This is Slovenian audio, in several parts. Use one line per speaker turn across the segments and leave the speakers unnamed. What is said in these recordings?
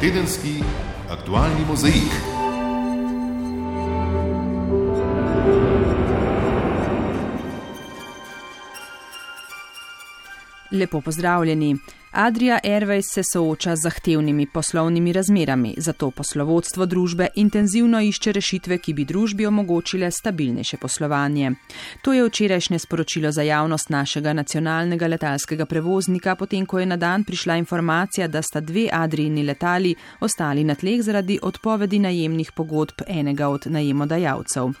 Tedenski aktualni mozaik.
Lepo pozdravljeni. Adria Airways se sooča z zahtevnimi poslovnimi razmerami, zato poslovodstvo družbe intenzivno išče rešitve, ki bi družbi omogočile stabilnejše poslovanje. To je včerajšnje sporočilo za javnost našega nacionalnega letalskega prevoznika, potem ko je na dan prišla informacija, da sta dve Adrijini letali ostali na tleh zaradi odpovedi najemnih pogodb enega od najemodajalcev.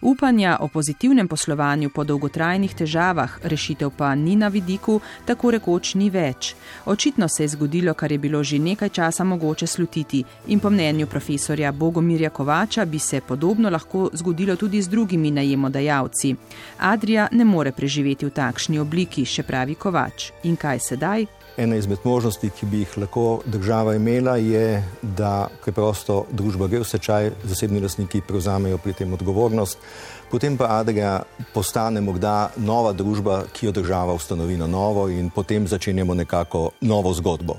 Upanja o pozitivnem poslovanju po dolgotrajnih težavah, rešitev pa ni na vidiku, tako rekoč ni več. Očitno se je zgodilo, kar je bilo že nekaj časa mogoče slutiti in po mnenju profesorja Bogomirja Kovača bi se podobno lahko zgodilo tudi z drugimi najemodajalci. Adria ne more preživeti v takšni obliki, še pravi Kovač. In kaj sedaj?
Ena izmed možnosti, ki bi jih lahko država imela, je, da preprosto družba gre v stečaj, zasebni lastniki prevzamejo pri tem odgovornost, potem pa Adria postane morda nova družba, ki jo država ustanovi na novo in potem začenjamo nekako novo zgodbo.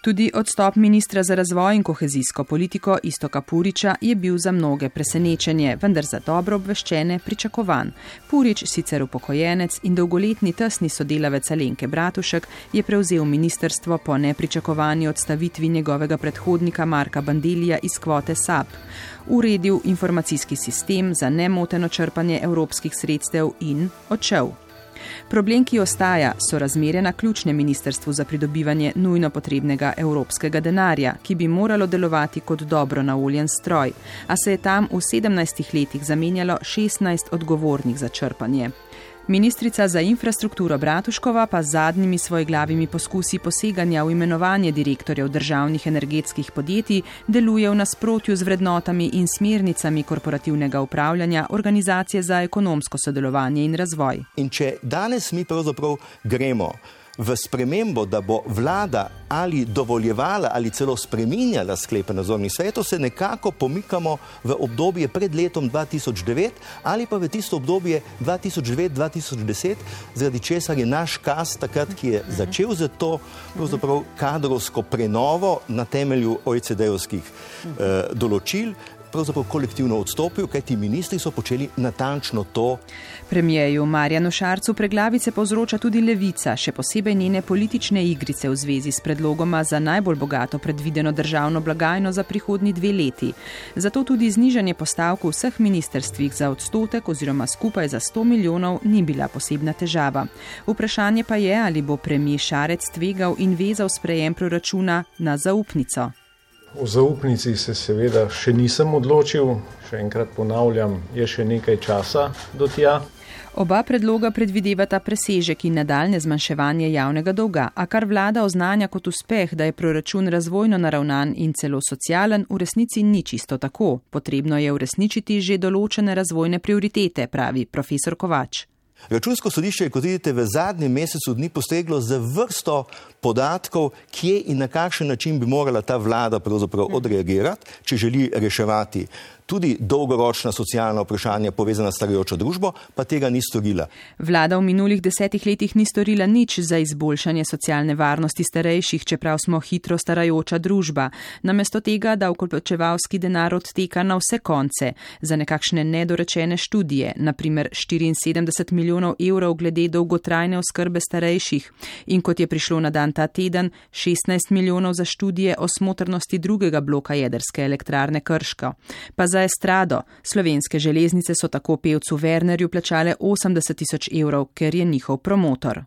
Tudi odstop ministra za razvoj in kohezijsko politiko Istoka Puriča je bil za mnoge presenečenje, vendar za dobro obveščene pričakovan. Purič, sicer upokojenec in dolgoletni tesni sodelavec Alenke Bratušek, je prevzel ministerstvo po nepričakovani odstavitvi njegovega predhodnika Marka Bandelija iz kvote SAP. Uredil informacijski sistem za nemoteno črpanje evropskih sredstev in odšel. Problem, ki ostaja, so razmere na ključnem ministrstvu za pridobivanje nujno potrebnega evropskega denarja, ki bi moralo delovati kot dobro naoljen stroj, a se je tam v 17 letih zamenjalo 16 odgovornih za črpanje. Ministrica za infrastrukturo Bratuškova pa zadnjimi svojeglavimi poskusi poseganja v imenovanje direktorjev državnih energetskih podjetij deluje v nasprotju z vrednotami in smernicami korporativnega upravljanja Organizacije za ekonomsko sodelovanje in razvoj.
In če danes mi pravzaprav gremo v spremembo, da bo vlada ali dovoljevala ali celo spreminjala sklepe nadzornih svetov, se nekako pomikamo v obdobje pred letom 2009 ali pa v tisto obdobje 2009-2010, zaradi česar je naš kas takrat, ki je začel za to kadrovsko prenovo na temelju OECD-ovskih eh, določil, pravzaprav kolektivno odstopil, kajti ministri so počeli natančno to.
Premijeju Marjanu Šarcu preglavice povzroča tudi levica, še posebej njene politične igrice v zvezi s predlogoma za najbolj bogato predvideno državno blagajno za prihodni dve leti. Zato tudi znižanje postavk v vseh ministerstvih za odstotek oziroma skupaj za 100 milijonov ni bila posebna težava. Vprašanje pa je, ali bo premijer Šarec tvegal in vezal sprejem proračuna na zaupnico.
O zaupnici se seveda še nisem odločil, še enkrat ponavljam, je še nekaj časa do tja.
Oba predloga predvidevata presežek in nadaljne zmanjševanje javnega dolga, a kar vlada oznanja kot uspeh, da je proračun razvojno naravnan in celo socialen, v resnici ni čisto tako. Potrebno je uresničiti že določene razvojne prioritete, pravi profesor Kovač.
Računsko sodišče je, kot vidite, v zadnjem mesecu dni postreglo z vrsto podatkov, kje in na kakšen način bi morala ta vlada odreagirati, če želi reševati tudi dolgoročna socialna vprašanja povezana s starajočo družbo, pa tega ni storila.
Vlada v minulih desetih letih ni storila nič za izboljšanje socialne varnosti starejših, čeprav smo hitro starajoča družba. Namesto tega, da vkolpočevalski denar odteka na vse konce za nekakšne nedorečene študije, naprimer 74 milijonov evrov glede dolgotrajne oskrbe starejših in kot je prišlo na dan ta teden, 16 milijonov za študije o smotrnosti drugega bloka jedrske elektrarne Krško. Pa za estrado. Slovenske železnice so tako pevcu Wernerju plačale 80 tisoč evrov, ker je njihov promotor.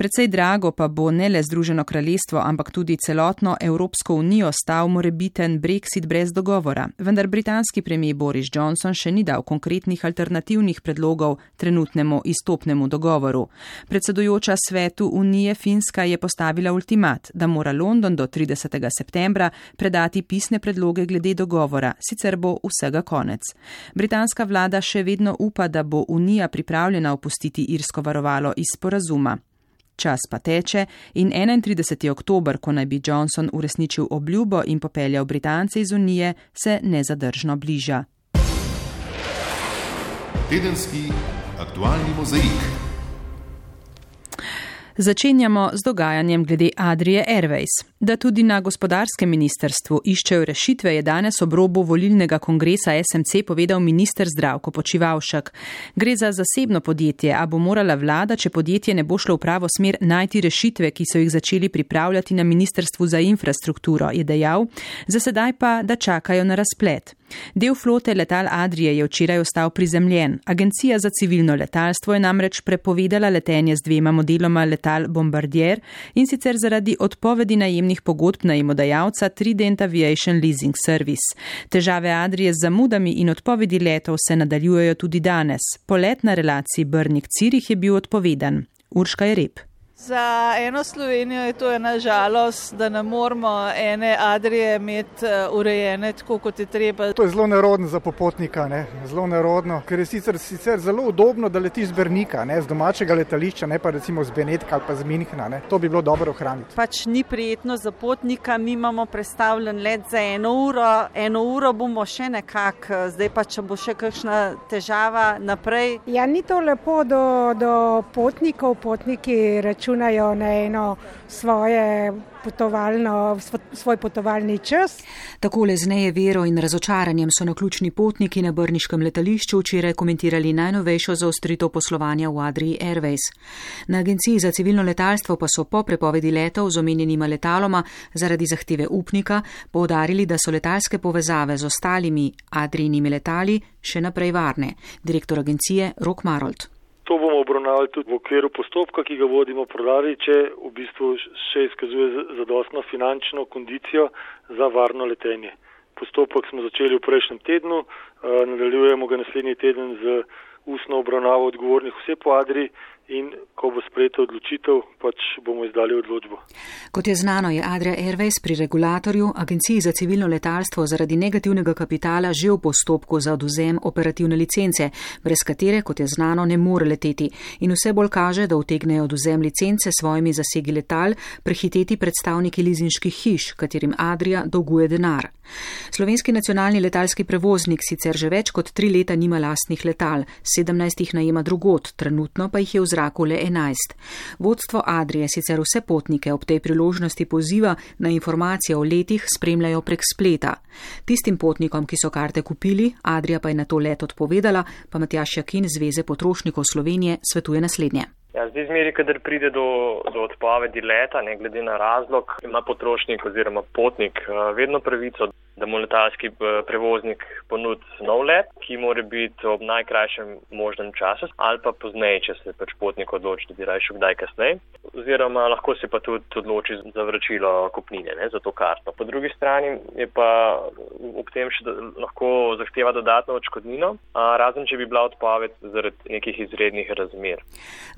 Predvsej drago pa bo ne le Združeno kraljestvo, ampak tudi celotno Evropsko unijo stal morebiten Brexit brez dogovora. Vendar britanski premijer Boris Johnson še ni dal konkretnih alternativnih predlogov trenutnemu izstopnemu dogovoru. Predsedujoča svetu unije Finska je postavila ultimat, da mora London do 30. septembra predati pisne predloge glede dogovora, sicer bo vsega konec. Britanska vlada še vedno upa, da bo unija pripravljena opustiti irsko varovalo iz sporazuma. Čas pa teče in 31. oktober, ko naj bi Johnson uresničil obljubo in popeljal Britance iz Unije, se nezadržno bliža.
Tedenski aktualni mozaik.
Začenjamo z dogajanjem glede Adrije Airways. Da tudi na gospodarskem ministerstvu iščejo rešitve, je danes ob robu volilnega kongresa SMC povedal minister Zdravko Počivalšek. Gre za zasebno podjetje, a bo morala vlada, če podjetje ne bo šlo v pravo smer, najti rešitve, ki so jih začeli pripravljati na ministrstvu za infrastrukturo, je dejal, za sedaj pa, da čakajo na razplet. Del flote letal Adrije je včeraj ostal prizemljen. Agencija za civilno letalstvo je namreč prepovedala letenje z dvema modeloma letal Bombardier in sicer zaradi odpovedi najemnih pogodb najemodajalca Trident Aviation Leasing Service. Težave Adrije z zamudami in odpovedi letov se nadaljujejo tudi danes. Polet na relaciji Brnik-Cirih je bil odpovedan. Urška je rep.
Za eno Slovenijo je to ena žalost, da ne moramo ene Adrije imeti eh, urejene tako, kot je treba.
To je zelo nerodno za popotnika, ne? zelo nerodno, ker je sicer, sicer zelo udobno, da letiš z Brnika, ne? z domačega letališča, ne pa recimo z Benetka ali pa z Minhna. Ne? To bi bilo dobro ohraniti.
Pač ni prijetno za potnika, mi imamo predstavljen let za eno uro, eno uro bomo še nekako, zdaj pa če bo še kakšna težava naprej.
Ja, ni to lepo do, do potnikov, potniki računajo računajo na eno svoje potovalno, svoj potovalni čas.
Takole z nejevero in razočaranjem so naključni potniki na Brniškem letališču včeraj komentirali najnovejšo zaostritev poslovanja v Adriji Airways. Na agenciji za civilno letalstvo pa so po prepovedi letov z omenjenima letaloma zaradi zahteve upnika povdarili, da so letalske povezave z ostalimi Adrijinimi letali še naprej varne. Direktor agencije Rok Marold.
To bomo obravnavali tudi v okviru postopka, ki ga vodimo prodali, če v bistvu še izkazuje zadostno finančno kondicijo za varno letenje. Postopek smo začeli v prejšnjem tednu, eh, nadaljujemo ga naslednji teden z ustno obravnavo odgovornih vse po Adri in ko bo sprejeta odločitev, pač bomo izdali odločbo.
Kot je znano, je Adria Airways pri regulatorju, Agenciji za civilno letalstvo, zaradi negativnega kapitala že v postopku za oduzem operativne licence, brez katere, kot je znano, ne more leteti. In vse bolj kaže, da utegnejo oduzem licence svojimi zasegi letal prehiteti predstavniki lizinških hiš, katerim Adria dolguje denar. Slovenski nacionalni letalski prevoznik sicer že več kot tri leta nima lastnih letal, 17 jih najema drugot, trenutno pa jih je v zraku zraku le 11. Vodstvo Adrije sicer vse potnike ob tej priložnosti poziva na informacije o letih spremljajo prek spleta. Tistim potnikom, ki so karte kupili, Adrija pa je na to let odpovedala, pa Matjaš Jakin Zveze potrošnikov Slovenije svetuje naslednje.
Ja, zdaj, zmeri, kadar pride do, do odpovedi leta, ne glede na razlog, ima potrošnik oziroma potnik eh, vedno pravico, da mu letalski eh, prevoznik ponudi nov let, ki mora biti ob najkrajšem možnem času ali pa pozneje, če se pač potnik odloči, da bi rajšel kdaj kasneje. Oziroma lahko se pa tudi odloči za vračilo kupnine ne, za to karto. Po drugi strani je pa ob tem še lahko zahteva dodatno odškodnino, razen če bi bila odpoved zaradi nekih izrednih razmer.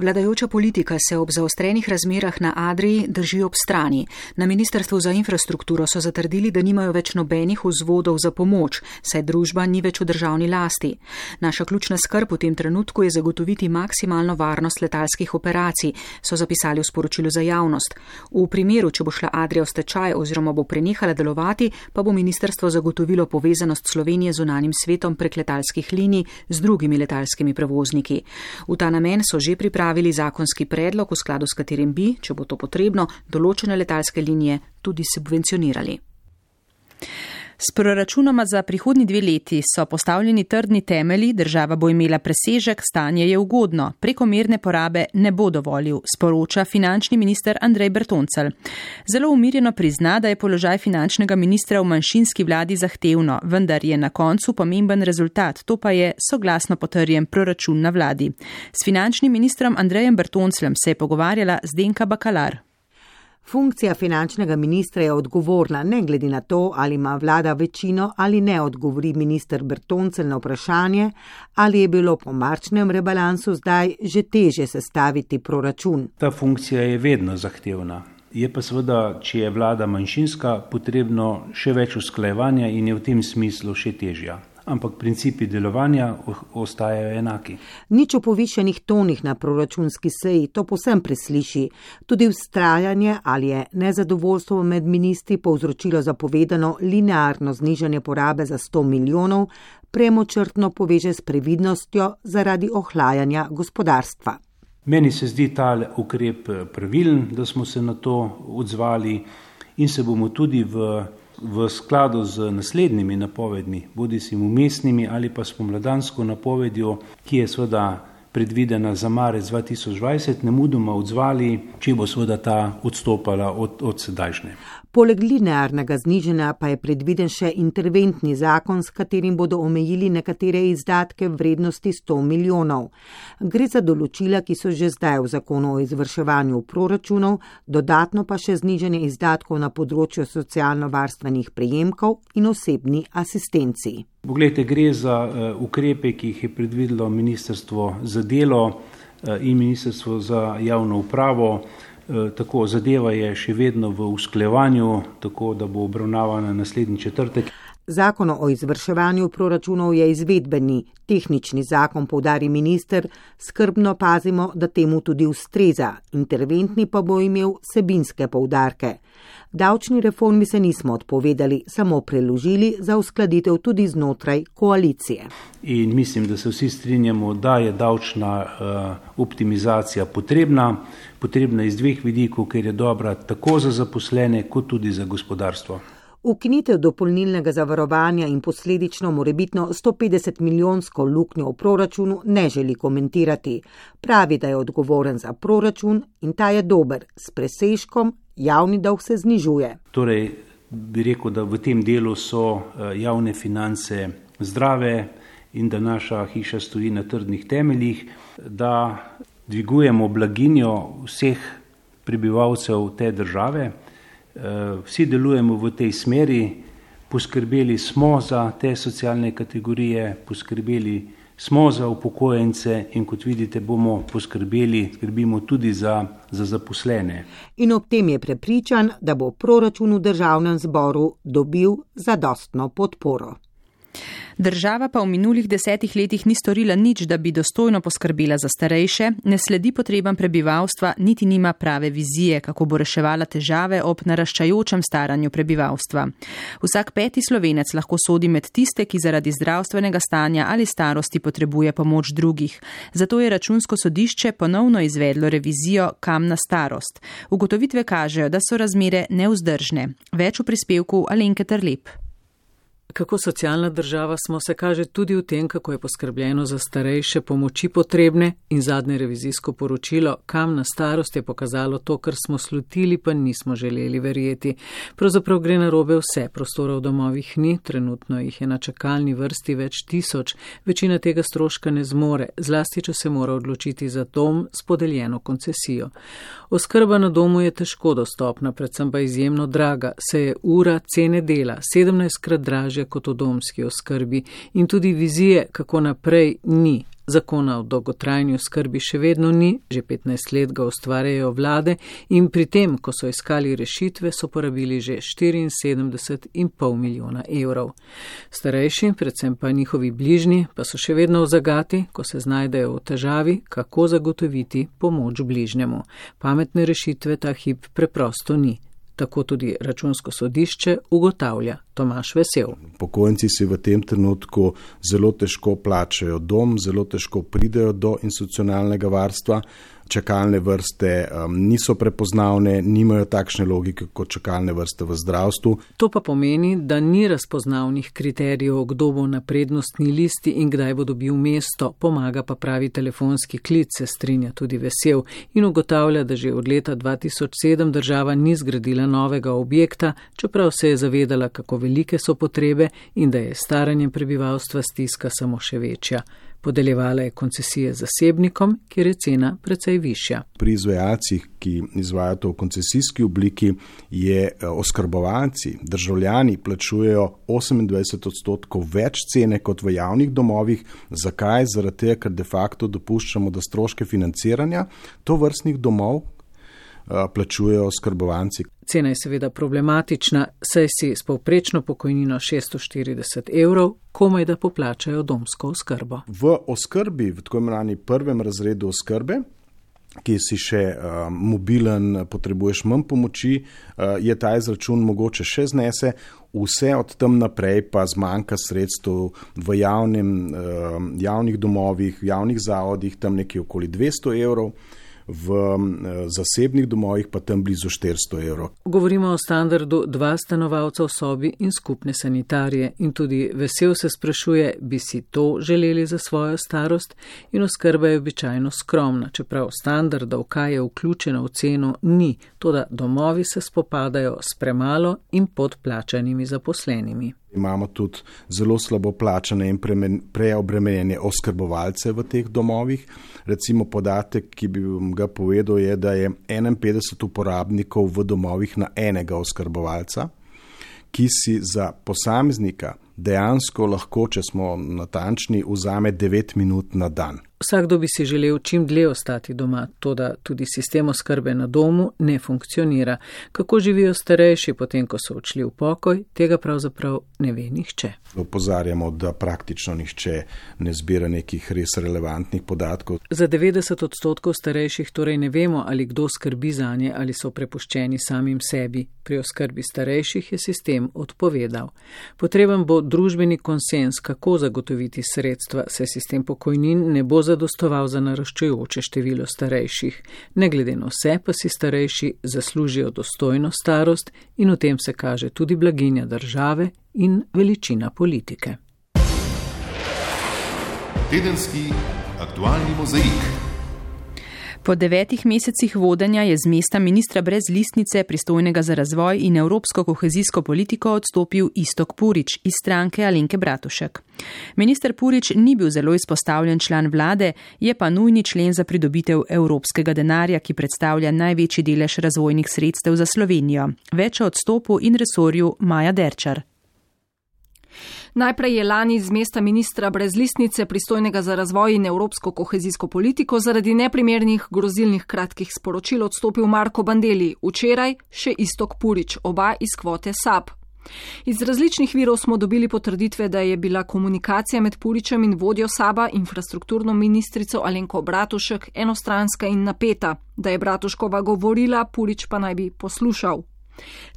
Vladajoča politika se ob zaostrenih razmerah na Adriji drži ob strani. Na Ministrstvu za infrastrukturo so zatrdili, da nimajo več nobenih nobenih vzvodov za pomoč, saj družba ni več v državni lasti. Naša ključna skrb v tem trenutku je zagotoviti maksimalno varnost letalskih operacij, so zapisali v sporočilu za javnost. V primeru, če bo šla Adrija v stečaj oziroma bo prenehala delovati, pa bo ministrstvo zagotovilo povezanost Slovenije z unanim svetom prek letalskih linij z drugimi letalskimi prevozniki. V ta namen so že pripravili zakonski predlog, v skladu s katerim bi, če bo to potrebno, določene letalske linije tudi subvencionirali. S proračunoma za prihodnji dve leti so postavljeni trdni temeli, država bo imela presežek, stanje je ugodno, prekomerne porabe ne bo dovolil, sporoča finančni minister Andrej Bertoncel. Zelo umirjeno prizna, da je položaj finančnega ministra v manjšinski vladi zahtevno, vendar je na koncu pomemben rezultat, to pa je soglasno potrjen proračun na vladi. S finančnim ministrom Andrejem Bertonclem se je pogovarjala Zdenka Bakalar.
Funkcija finančnega ministra je odgovorna, ne glede na to, ali ima vlada večino ali ne, odgovori minister Bertoncel na vprašanje, ali je bilo po marčnem rebalansu zdaj že teže sestaviti proračun.
Ta funkcija je vedno zahtevna. Je pa seveda, če je vlada manjšinska, potrebno še več usklajevanja in je v tem smislu še težja ampak principi delovanja ostajajo enaki.
Nič o povišenih tonih na proračunski seji to posem presliši. Tudi ustrajanje ali je nezadovoljstvo med ministri povzročilo zapovedano linearno znižanje porabe za 100 milijonov, premočrtno poveže s previdnostjo zaradi ohlajanja gospodarstva.
Meni se zdi ta ukrep pravilen, da smo se na to odzvali in se bomo tudi v, v skladu z naslednjimi napovedmi, bodi si umestnimi ali pa spomladansko napovedjo, ki je seveda predvidena za marec 2020, ne mudoma odzvali, če bo seveda ta odstopala od, od sedajšnje.
Poleg linearnega zniženja pa je predviden še interventni zakon, s katerim bodo omejili nekatere izdatke v vrednosti 100 milijonov. Gre za določila, ki so že zdaj v zakonu o izvrševanju proračunov, dodatno pa še zniženje izdatkov na področju socialno-varstvenih prejemkov in osebni asistenci.
Poglejte, gre za uh, ukrepe, ki jih je predvidelo Ministrstvo za delo uh, in Ministrstvo za javno upravo. Eh, tako zadeva je še vedno v usklevanju, tako da bo obravnavana naslednji četrtek.
Zakon o izvrševanju proračunov je izvedbeni, tehnični zakon, povdari minister, skrbno pazimo, da temu tudi ustreza, interventni pa bo imel sebinske povdarke. Davčni reformi se nismo odpovedali, samo preložili za uskladitev tudi znotraj koalicije.
In mislim, da se vsi strinjamo, da je davčna uh, optimizacija potrebna, potrebna iz dveh vidikov, ker je dobra tako za zaposlene, kot tudi za gospodarstvo.
Ukinitev dopolnilnega zavarovanja in posledično morebitno 150 milijonsko luknjo v proračunu ne želi komentirati. Pravi, da je odgovoren za proračun in ta je dober, s presežkom javni dolg se znižuje.
Torej, bi rekel, da v tem delu so eh, javne finance zdrave in da naša hiša stoji na trdnih temeljih, da dvigujemo blaginjo vseh prebivalcev te države. Eh, vsi delujemo v tej smeri, poskrbeli smo za te socialne kategorije, poskrbeli smo za upokojence in kot vidite, bomo poskrbeli, skrbimo tudi za, za zaposlene.
In ob tem je prepričan, da bo proračun v državnem zboru dobil zadostno podporo.
Država pa v minulih desetih letih ni storila nič, da bi dostojno poskrbela za starejše, ne sledi potrebam prebivalstva, niti nima prave vizije, kako bo reševala težave ob naraščajočem staranju prebivalstva. Vsak peti slovenec lahko sodi med tiste, ki zaradi zdravstvenega stanja ali starosti potrebuje pomoč drugih. Zato je računsko sodišče ponovno izvedlo revizijo kam na starost. Ugotovitve kažejo, da so razmere neuzdržne. Več v prispevku Alenke Trlep.
Kako socialna država smo se kaže tudi v tem, kako je poskrbljeno za starejše pomoči potrebne in zadnje revizijsko poročilo, kam na starost je pokazalo to, kar smo slutili, pa nismo želeli verjeti. Pravzaprav gre na robe vse, prostora v domovih ni, trenutno jih je na čakalni vrsti več tisoč, večina tega stroška ne zmore, zlasti, če se mora odločiti za dom s podeljeno koncesijo. Oskrba na domu je težko dostopna, predvsem pa izjemno draga, se je ura cene dela 17 krat dražja teže kot v domski oskrbi in tudi vizije, kako naprej, ni. Zakona o dolgotrajni oskrbi še vedno ni, že 15 let ga ustvarjajo vlade in pri tem, ko so iskali rešitve, so porabili že 74,5 milijona evrov. Starejši, predvsem pa njihovi bližnji, pa so še vedno v zagati, ko se znajdejo v težavi, kako zagotoviti pomoč bližnjemu. Pametne rešitve ta hip preprosto ni tako tudi računsko sodišče ugotavlja Tomaš Vesel.
Pokojnici si v tem trenutku zelo težko plačajo dom, zelo težko pridejo do institucionalnega varstva čakalne vrste um, niso prepoznavne, nimajo takšne logike kot čakalne vrste v zdravstvu.
To pa pomeni, da ni razpoznavnih kriterijev, kdo bo na prednostni listi in kdaj bo dobil mesto, pomaga pa pravi telefonski klic, se strinja tudi vesel in ugotavlja, da že od leta 2007 država ni zgradila novega objekta, čeprav se je zavedala, kako velike so potrebe in da je staranje prebivalstva stiska samo še večja. Podeljevala je koncesije zasebnikom, kjer je cena precej višja.
Pri izvajalcih, ki izvajajo to v koncesijski obliki, je eh, oskrbovalci, državljani plačujejo 28 odstotkov več cene kot v javnih domovih. Zakaj? Zaradi tega, ker de facto dopuščamo, da stroške financiranja to vrstnih domov, plačujejo skrbovanci.
Cena je seveda problematična, saj si s povprečno pokojnino 640 evrov komaj da poplačajo domsko oskrbo.
V oskrbi, v tako imenovani prvem razredu oskrbe, ki si še uh, mobilen, potrebuješ manj pomoči, uh, je ta izračun mogoče še znese. Vse od tam naprej pa zmanjka sredstev v javnem, uh, javnih domovih, javnih zavodih, tam nekje okoli 200 evrov v zasebnih domovih pa tam blizu 400 evrov.
Govorimo o standardu dva stanovalca v sobi in skupne sanitarije in tudi vesel se sprašuje, bi si to želeli za svojo starost in oskrba je običajno skromna, čeprav standardov, kaj je vključeno v ceno, ni, to da domovi se spopadajo s premalo in podplačanimi zaposlenimi.
Imamo tudi zelo slabo plačane in preobremenjene oskrbovalce v teh domovih. Recimo podatek, ki bi vam ga povedal, je, da je 51 uporabnikov v domovih na enega oskrbovalca, ki si za posameznika dejansko lahko, če smo natančni, vzame 9 minut na dan.
Vsakdo bi si želel čim dlje ostati doma, to da tudi sistem oskrbe na domu ne funkcionira. Kako živijo starejši, potem ko so odšli v pokoj, tega pravzaprav ne ve nihče.
Opozarjamo, da praktično nihče ne zbira nekih res relevantnih podatkov.
Za 90 odstotkov starejših torej ne vemo, ali kdo skrbi za nje ali so prepuščeni samim sebi. Pri oskrbi starejših je sistem odpovedal. Potreben bo družbeni konsens, kako zagotoviti sredstva, se sistem pokojnin ne bo zagotovil zadostoval za naraščajoče število starejših. Ne glede na vse, pa si starejši zaslužijo dostojno starost in v tem se kaže tudi blaginja države in veličina politike.
Tedenski aktualni mozaik.
Po devetih mesecih vodenja je z mesta ministra brez listnice, pristojnega za razvoj in evropsko kohezijsko politiko, odstopil Istok Purič iz stranke Alenke Bratušek. Minister Purič ni bil zelo izpostavljen član vlade, je pa nujni člen za pridobitev evropskega denarja, ki predstavlja največji delež razvojnih sredstev za Slovenijo. Več o odstopu in resorju Maja Derčar.
Najprej je lani z mesta ministra brez listnice pristojnega za razvoj in evropsko kohezijsko politiko zaradi neprimernih grozilnih kratkih sporočil odstopil Marko Bandeli, včeraj še Istok Purič, oba iz kvote SAP. Iz različnih virov smo dobili potrditve, da je bila komunikacija med Puričem in vodjo Saba, infrastrukturno ministrico Alenko Bratušek, enostranska in napeta, da je Bratuškova govorila, Purič pa naj bi poslušal.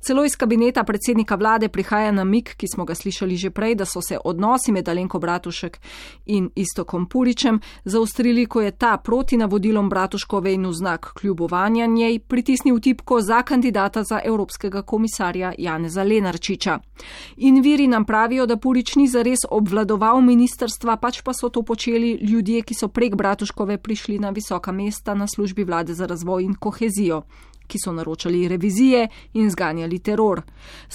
Celo iz kabineta predsednika vlade prihaja namik, ki smo ga slišali že prej, da so se odnosi med Alenko Bratušek in Istokom Puričem zaustrili, ko je ta proti navodilom Bratuškove in v znak kljubovanja njej pritisnil tipko za kandidata za evropskega komisarja Janeza Lenarčiča. In viri nam pravijo, da Purič ni zares obvladoval ministerstva, pač pa so to počeli ljudje, ki so prek Bratuškove prišli na visoka mesta na službi vlade za razvoj in kohezijo ki so naročali revizije in zganjali teror.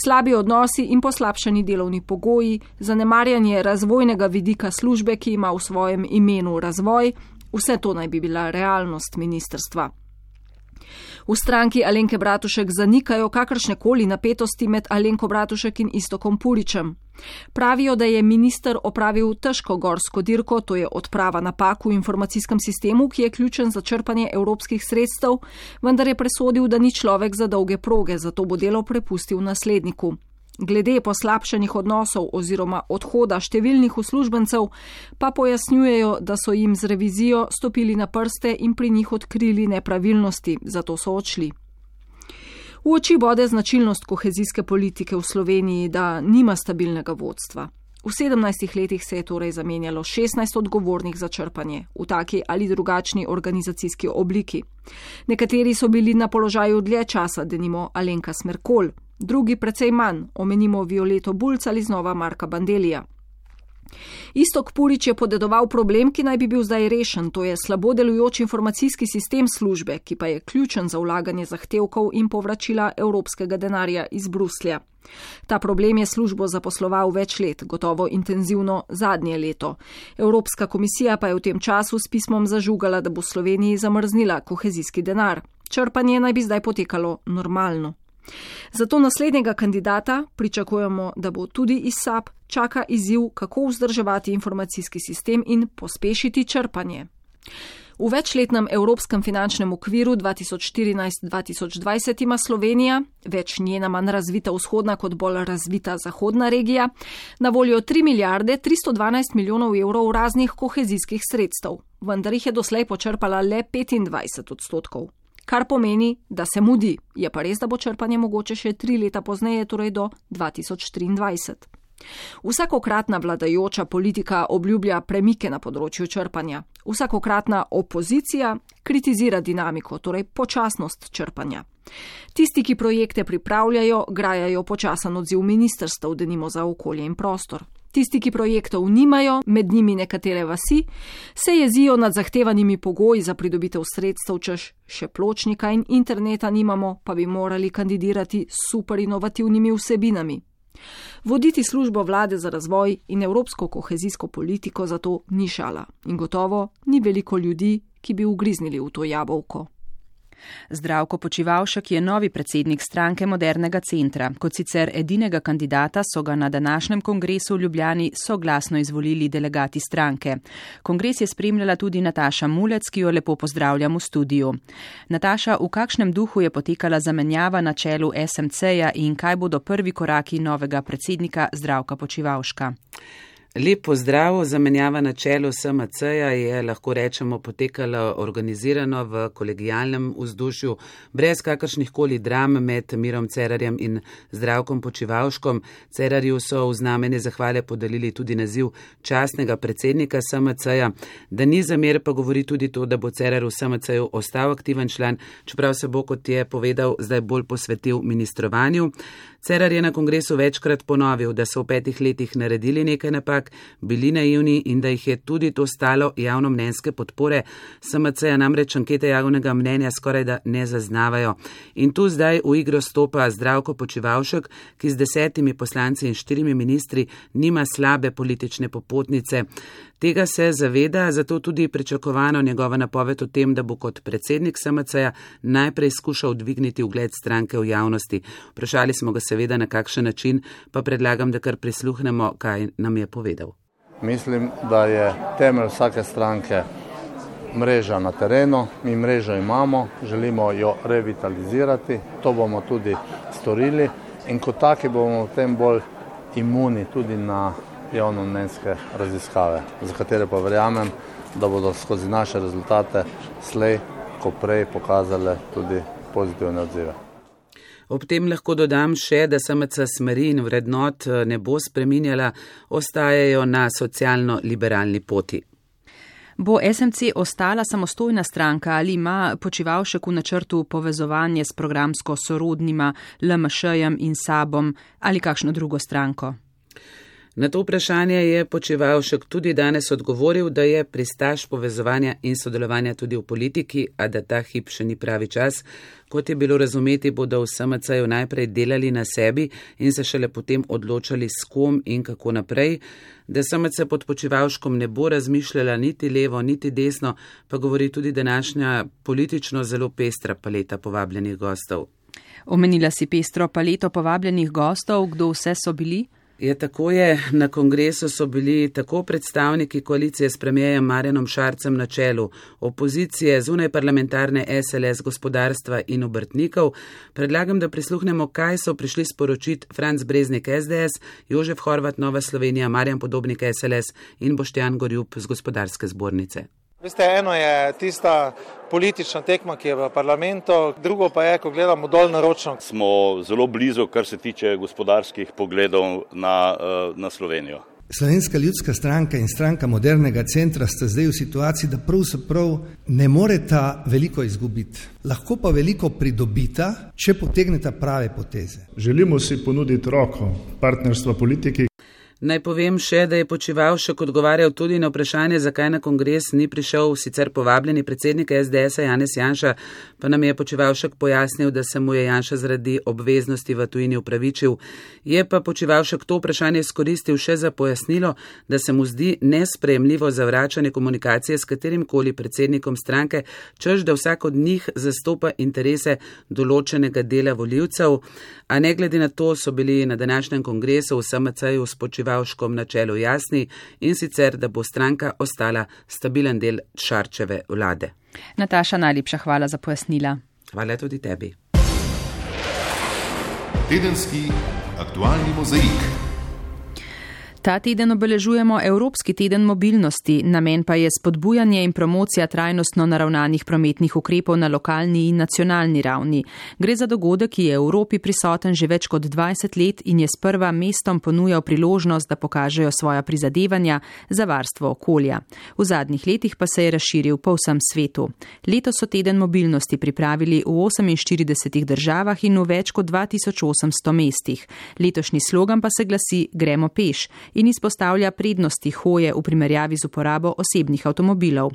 Slabi odnosi in poslabšani delovni pogoji, zanemarjanje razvojnega vidika službe, ki ima v svojem imenu razvoj, vse to naj bi bila realnost ministerstva. V stranki Alenke Bratušek zanikajo kakršne koli napetosti med Alenko Bratušek in Istokom Puričem. Pravijo, da je minister opravil težko gorsko dirko, to je odprava napak v informacijskem sistemu, ki je ključen za črpanje evropskih sredstev, vendar je presodil, da ni človek za dolge proge, zato bo delo prepustil nasledniku. Glede poslabšanih odnosov oziroma odhoda številnih uslužbencev pa pojasnjujejo, da so jim z revizijo stopili na prste in pri njih odkrili nepravilnosti, zato so odšli. V oči bode značilnost kohezijske politike v Sloveniji, da nima stabilnega vodstva. V 17 letih se je torej zamenjalo 16 odgovornih za črpanje v taki ali drugačni organizacijski obliki. Nekateri so bili na položaju dlje časa, denimo Alenka Smerkol, drugi precej manj, omenimo Violeto Bulc ali znova Marka Bandelija. Istok Purič je podedoval problem, ki naj bi bil zdaj rešen, to je slabo delujoč informacijski sistem službe, ki pa je ključen za vlaganje zahtevkov in povračila evropskega denarja iz Bruslja. Ta problem je službo zaposloval več let, gotovo intenzivno zadnje leto. Evropska komisija pa je v tem času s pismom zažugala, da bo Sloveniji zamrznila kohezijski denar. Črpanje naj bi zdaj potekalo normalno. Zato naslednjega kandidata pričakujemo, da bo tudi iz SAP čaka izziv, kako vzdrževati informacijski sistem in pospešiti črpanje. V večletnem evropskem finančnem okviru 2014-2020 ima Slovenija, več njena manj razvita vzhodna kot bolj razvita zahodna regija, na voljo 3 milijarde 312 milijonov evrov raznih kohezijskih sredstev. vendar jih je doslej počrpala le 25 odstotkov. Kar pomeni, da se mudi, je pa res, da bo črpanje mogoče še tri leta pozneje, torej do 2023. Vsakokratna vladajoča politika obljublja premike na področju črpanja, vsakokratna opozicija kritizira dinamiko, torej počasnost črpanja. Tisti, ki projekte pripravljajo, grajajo počasen odziv ministrstv, denimo za okolje in prostor. Tisti, ki projektov nimajo, med njimi nekatere vasi, se jezijo nad zahtevanimi pogoji za pridobitev sredstev, češ še pločnika in interneta nimamo, pa bi morali kandidirati s super inovativnimi vsebinami. Voditi službo vlade za razvoj in evropsko kohezijsko politiko zato ni šala in gotovo ni veliko ljudi, ki bi ugriznili v to jabolko.
Zdravko Počivalšek je novi predsednik stranke Modernega centra. Kot sicer edinega kandidata so ga na današnjem kongresu v Ljubljani soglasno izvolili delegati stranke. Kongres je spremljala tudi Nataša Mulec, ki jo lepo pozdravljam v studiu. Nataša, v kakšnem duhu je potekala zamenjava na čelu SMC-ja in kaj bodo prvi koraki novega predsednika Zdravka Počivalška?
Lep pozdrav, zamenjava na čelu SMC-ja je lahko rečemo potekala organizirano v kolegijalnem vzdušju, brez kakršnih koli dram med Mirom Cerarjem in Zdravkom Počivalškom. Cerarju so v znamenje zahvale podelili tudi naziv častnega predsednika SMC-ja. Da ni zamer, pa govori tudi to, da bo Cerar v SMC-ju ostal aktiven član, čeprav se bo, kot je povedal, zdaj bolj posvetil ministrovanju. Cerar je na kongresu večkrat ponovil, da so v petih letih naredili nekaj napak, bili naivni in da jih je tudi to stalo javno mnenjske podpore. SMC-ja namreč ankete javnega mnenja skoraj da ne zaznavajo. In tu zdaj v igro stopa zdravko počivalšek, ki z desetimi poslanci in štirimi ministri nima slabe politične popotnice. Tega se zaveda, zato tudi pričakovano njegova napoved o tem, da bo kot predsednik SMC-ja najprej skušal dvigniti ugled stranke v javnosti. Vprašali smo ga seveda na kakšen način, pa predlagam, da kar prisluhnemo, kaj nam je povedal.
Mislim, da je temelj vsake stranke mreža na terenu. Mi mrežo imamo, želimo jo revitalizirati, to bomo tudi storili in kot taki bomo v tem bolj imuni tudi na javnomnenjske raziskave, za katere pa verjamem, da bodo skozi naše rezultate slej, ko prej pokazale tudi pozitivne odzive.
Ob tem lahko dodam še, da SMC smeri in vrednot eh, ne bo spreminjala, ostajajo na socialno-liberalni poti.
Bo SMC ostala samostojna stranka ali ima počivalšek v načrtu povezovanje s programsko sorodnima LMŠ-jem in Sabom ali kakšno drugo stranko?
Na to vprašanje je Počevalšek tudi danes odgovoril, da je pristaš povezovanja in sodelovanja tudi v politiki, a da ta hip še ni pravi čas. Kot je bilo razumeti, bodo v SMC-ju najprej delali na sebi in se šele potem odločali s kom in kako naprej. Da SMC pod Počevalškom ne bo razmišljala niti levo, niti desno, pa govori tudi današnja politično zelo pestra paleta povabljenih gostov.
Omenila si pestro paleto povabljenih gostov, kdo vse so bili?
Je tako je, na kongresu so bili tako predstavniki koalicije s premijejem Marjanom Šarcem na čelu, opozicije zunaj parlamentarne SLS gospodarstva in obrtnikov. Predlagam, da prisluhnemo, kaj so prišli sporočiti Franz Breznik SDS, Jožef Horvat Nova Slovenija, Marjan Podobnik SLS in Boštjan Gorjub z gospodarske zbornice.
Veste, eno je tista politična tekma, ki je v parlamentu, drugo pa je, ko gledamo dol naročno.
Smo zelo blizu, kar se tiče gospodarskih pogledov na, eh, na Slovenijo.
Slovenska ljudska stranka in stranka modernega centra sta zdaj v situaciji, da pravzaprav ne moreta veliko izgubiti, lahko pa veliko pridobita, če potegneta prave poteze.
Želimo si ponuditi roko partnerstva politiki,
Naj povem še, da je počivalšek odgovarjal tudi na vprašanje, zakaj na kongres ni prišel sicer povabljeni predsednik SDS-a Janez Janša, pa nam je počivalšek pojasnil, da se mu je Janša zaradi obveznosti v tujini upravičil. Je pa počivalšek to vprašanje skoristil še za pojasnilo, da se mu zdi nespremljivo zavračanje komunikacije s katerim koli predsednikom stranke, čež da vsak od njih zastopa interese določenega dela voljivcev, a ne glede na to so bili na današnjem kongresu v SMC-ju spočivali Počivalškom na čelu jasni in sicer, da bo stranka ostala stabilen del Šarčeve vlade.
Nataša, najlepša hvala za pojasnila.
Hvala tudi tebi.
Tedenski aktualni mozaik.
Ta teden obeležujemo Evropski teden mobilnosti, namen pa je spodbujanje in promocija trajnostno naravnanih prometnih ukrepov na lokalni in nacionalni ravni. Gre za dogodek, ki je v Evropi prisoten že več kot 20 let in je sprva mestom ponujal priložnost, da pokažejo svoja prizadevanja za varstvo okolja. V zadnjih letih pa se je razširil po vsem svetu. Letos so teden mobilnosti pripravili v 48 državah in v več kot 2800 mestih. Letošnji slogan pa se glasi Gremo peš in izpostavlja prednosti hoje v primerjavi z uporabo osebnih avtomobilov.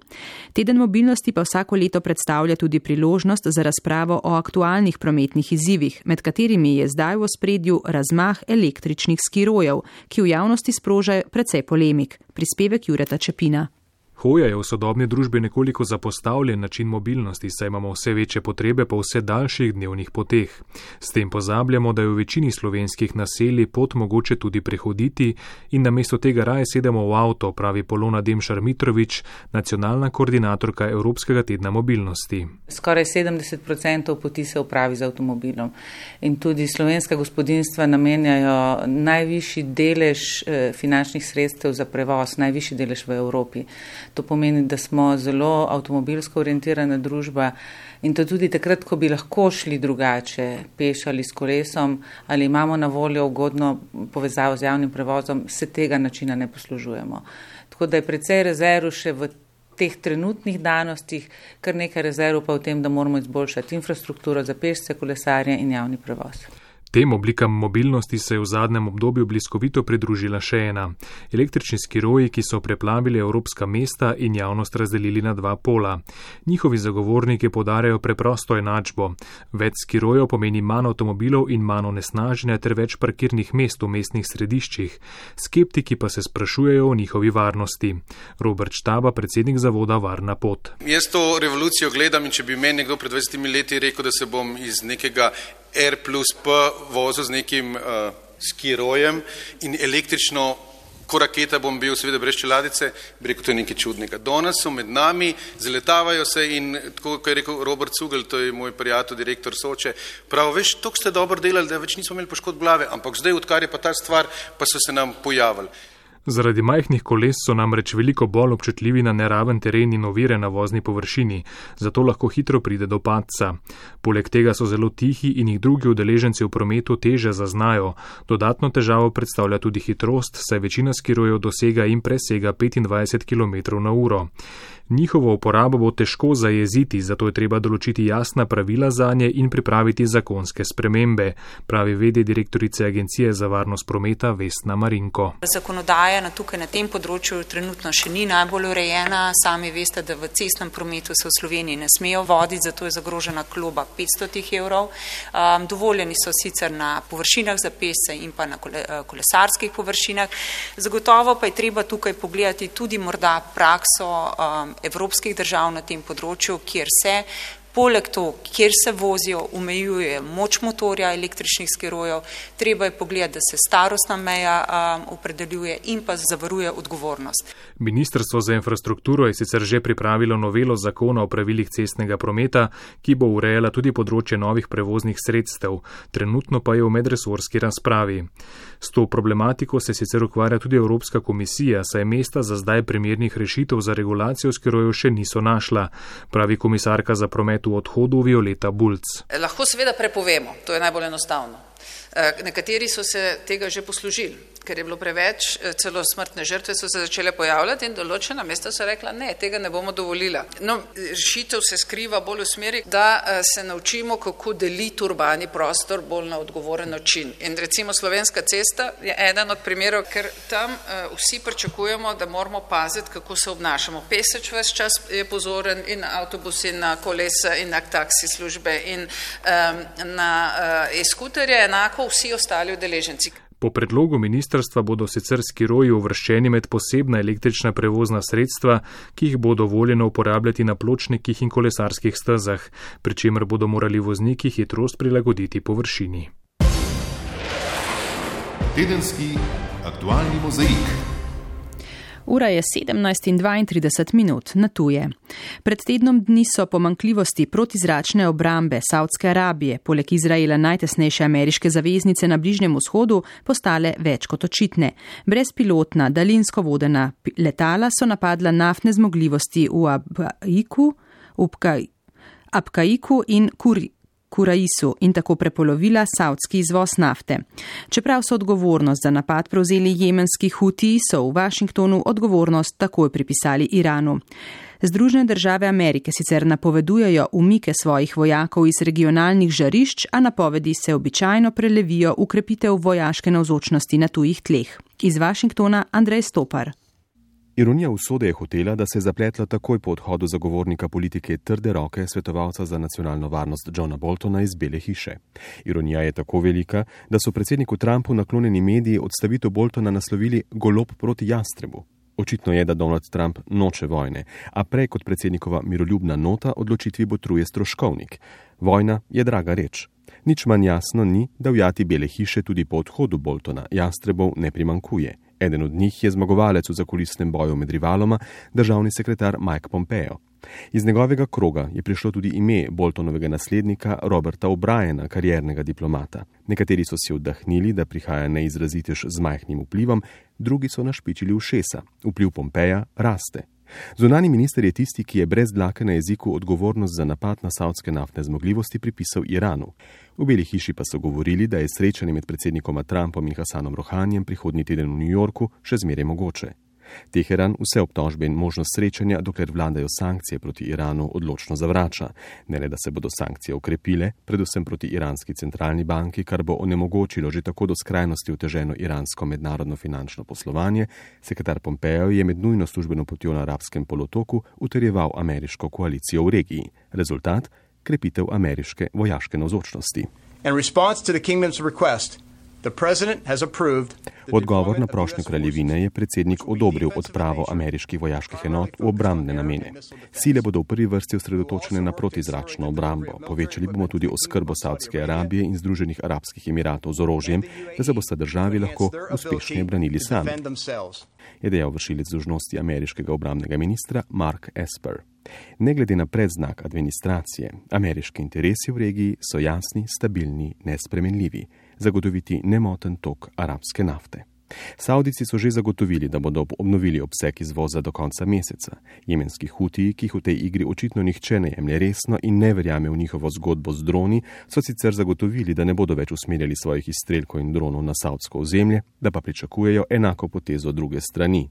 Teden mobilnosti pa vsako leto predstavlja tudi priložnost za razpravo o aktualnih prometnih izzivih, med katerimi je zdaj v spredju razmah električnih skirojev, ki v javnosti sprožajo precej polemik. Prispevek Jureta Čepina.
Hoja je v sodobni družbi nekoliko zapostavljen način mobilnosti, saj imamo vse večje potrebe po vse daljših dnevnih poteh. S tem pozabljamo, da je v večini slovenskih naselij pot mogoče tudi prehoditi in namesto tega raje sedemo v avto, pravi Polona Demšar Mitrovič, nacionalna koordinatorka Evropskega tedna mobilnosti.
Skoraj 70% poti se upravi z avtomobilom in tudi slovenska gospodinstva namenjajo najvišji delež eh, finančnih sredstev za prevoz, najvišji delež v Evropi. To pomeni, da smo zelo avtomobilsko orientirana družba in to tudi takrat, ko bi lahko šli drugače, peš ali s kolesom ali imamo na voljo ugodno povezavo z javnim prevozom, se tega načina ne poslužujemo. Tako da je precej rezerv še v teh trenutnih danostih, kar nekaj rezerv pa v tem, da moramo izboljšati infrastrukturo za pešce, kolesarje in javni prevoz.
Tem oblikam mobilnosti se je v zadnjem obdobju bliskovito pridružila še ena. Električni skiroji, ki so preplavili evropska mesta in javnost razdelili na dva pola. Njihovi zagovorniki podarjajo preprosto enačbo. Več skirojev pomeni manj avtomobilov in manj onesnaženja ter več parkirnih mest v mestnih središčih. Skeptiki pa se sprašujejo o njihovi varnosti. Robert Štaba, predsednik zavoda Varna pot.
Jaz to revolucijo gledam in če bi meni nekdo pred 20 leti rekel, da se bom iz nekega R plus P vozil z nekim uh, skirojem in električno, ko raketa bom bil, seveda brez čeladice, bi rekel, to je nekaj čudnega. Danes so med nami, zaletavajo se in tako, kot je rekel Robert Cugel, to je moj prijatelj, direktor Soče, prav, veš, to ste dobro delali, da več nismo imeli poškodb glave, ampak zdaj, odkar je pa ta stvar, pa so se nam pojavili.
Zaradi majhnih koles so namreč veliko bolj občutljivi na neraven teren in ovire na vozni površini, zato lahko hitro pride do padca. Poleg tega so zelo tihi in jih drugi udeleženci v prometu teže zaznajo. Dodatno težavo predstavlja tudi hitrost, saj večina skirojev dosega in presega 25 km na uro. Njihovo uporabo bo težko zajeziti, zato je treba določiti jasna pravila za nje in pripraviti zakonske spremembe, pravi vede direktorice Agencije za varnost prometa Vesna Marinko.
Zakonodaja na tukaj na tem področju trenutno še ni najbolj urejena. Sami veste, da v cestnem prometu se v Sloveniji ne smejo voditi, zato je zagrožena kloba 500 evrov. Um, dovoljeni so sicer na površinah za pese in pa na kole, uh, kolesarskih površinah. Zagotovo pa je treba tukaj pogledati tudi morda prakso um, evropskih držav na tem področju, kjer se Poleg to, kjer se vozijo, omejuje moč motorja električnih skirojev, treba je pogledati, da se starostna meja um, opredeljuje in pa zavaruje odgovornost.
Ministrstvo za infrastrukturo je sicer že pripravilo novelo zakona o pravilih cestnega prometa, ki bo urejala tudi področje novih prevoznih sredstev, trenutno pa je v medresorski razpravi. S to problematiko se sicer ukvarja tudi Evropska komisija, saj mesta za zdaj primernih rešitev za regulacijo skirojev še niso našla, pravi komisarka za promet v odhodu Violeta Bulc.
Lahko seveda prepovemo, to je najbolj enostavno. Eh, nekateri so se tega že poslužili ker je bilo preveč, eh, celo smrtne žrtve so se začele pojavljati in določena mesta so rekla, ne, tega ne bomo dovolila. No, rešitev se skriva bolj v smeri, da eh, se naučimo, kako deliti urbani prostor bolj na odgovoren način. In recimo slovenska cesta je eden od primerov, ker tam uh, vsi pričakujemo, da moramo paziti, kako se obnašamo. Peseč ves čas je pozoren in na avtobus in na kolesa in na taksi službe in um, na uh, e-skuterje enako vsi ostali udeleženci.
Po predlogu ministrstva bodo sicer skiroji uvrščeni med posebna električna prevozna sredstva, ki jih bo dovoljeno uporabljati na pločnikih in kolesarskih stezah, pri čemer bodo morali vozniki hitrost prilagoditi površini.
Tedenski aktualni mozaik.
Ura je 17 in 32 minut na tuje. Pred tednom dni so pomankljivosti protizračne obrambe Saudske Arabije, poleg Izraela najtesnejše ameriške zaveznice na Bližnjem vzhodu, postale več kot očitne. Brezpilotna, daljinsko vodena letala so napadla naftne zmogljivosti v Abkaiku, Abkaiku in Kuri. Kuraisu in tako prepolovila savdski izvoz nafte. Čeprav so odgovornost za napad prevzeli jemenski huti, so v Washingtonu odgovornost takoj pripisali Iranu. Združene države Amerike sicer napovedujejo umike svojih vojakov iz regionalnih žarišč, a napovedi se običajno prelevijo v krepitev vojaške navzočnosti na tujih tleh. Iz Washingtona Andrej Stopar.
Ironija usode je hotela, da se je zapletla takoj po odhodu zagovornika politike trde roke svetovalca za nacionalno varnost Johna Boltona iz Bele hiše. Ironija je tako velika, da so predsedniku Trumpu naklonjeni mediji odstavitev Boltona naslovili golob proti jastrebu. Očitno je, da Donald Trump noče vojne, a prej kot predsednikova miroljubna nota odločitvi botruje stroškovnik. Vojna je draga reč. Nič manj jasno ni, da v jati Bele hiše tudi po odhodu Boltona jastrebov ne primankuje. Eden od njih je zmagovalec v zakulisnem boju med rivaloma, državni sekretar Mike Pompeo. Iz njegovega kroga je prišlo tudi ime Boltonovega naslednika Roberta O'Briena, kariernega diplomata. Nekateri so si oddahnili, da prihaja neizrazitež z majhnim vplivom, drugi so našpičili v šesa. Vpliv Pompeja raste. Zunani minister je tisti, ki je brez dlake na jeziku odgovornost za napad na savdske naftne zmogljivosti pripisal Iranu. V Beli hiši pa so govorili, da je srečanje med predsednikoma Trumpom in Hasanom Rohanjem prihodnji teden v New Yorku še zmeraj mogoče. Teheran vse obtožbe in možnost srečanja, dokler vladajo sankcije proti Iranu, odločno zavrača. Ne le, da se bodo sankcije okrepile, predvsem proti iranski centralni banki, kar bo onemogočilo že tako do skrajnosti oteženo iransko mednarodno finančno poslovanje, sekretar Pompeo je med nujno službeno potjo na arabskem polotoku utrjeval ameriško koalicijo v regiji. Rezultat? Krepitev ameriške vojaške navzočnosti. In response to the kingdom's request, Odgovor na prošnjo kraljevine je predsednik odobril odpravo ameriških vojaških enot v obrambne namene. Sile bodo v prvi vrsti osredotočene na protizračno obrambo. Povečali bomo tudi oskrbo Saudske Arabije in Združenih arabskih emiratov z orožjem, da se boste državi lahko uspešno branili sami, je dejal vršilec dožnosti ameriškega obrambnega ministra Mark Esper. Ne glede na predznak administracije, ameriški interesi v regiji so jasni, stabilni, nespremenljivi zagotoviti nemoten tok arabske nafte. Saudici so že zagotovili, da bodo obnovili obseg izvoza do konca meseca. Jemenski hutiji, ki jih v tej igri očitno nihče ne jemlje resno in ne verjame v njihovo zgodbo z droni, so sicer zagotovili, da ne bodo več usmerjali svojih izstrelkov in dronov na saudsko ozemlje, da pa pričakujejo enako potezo druge strani.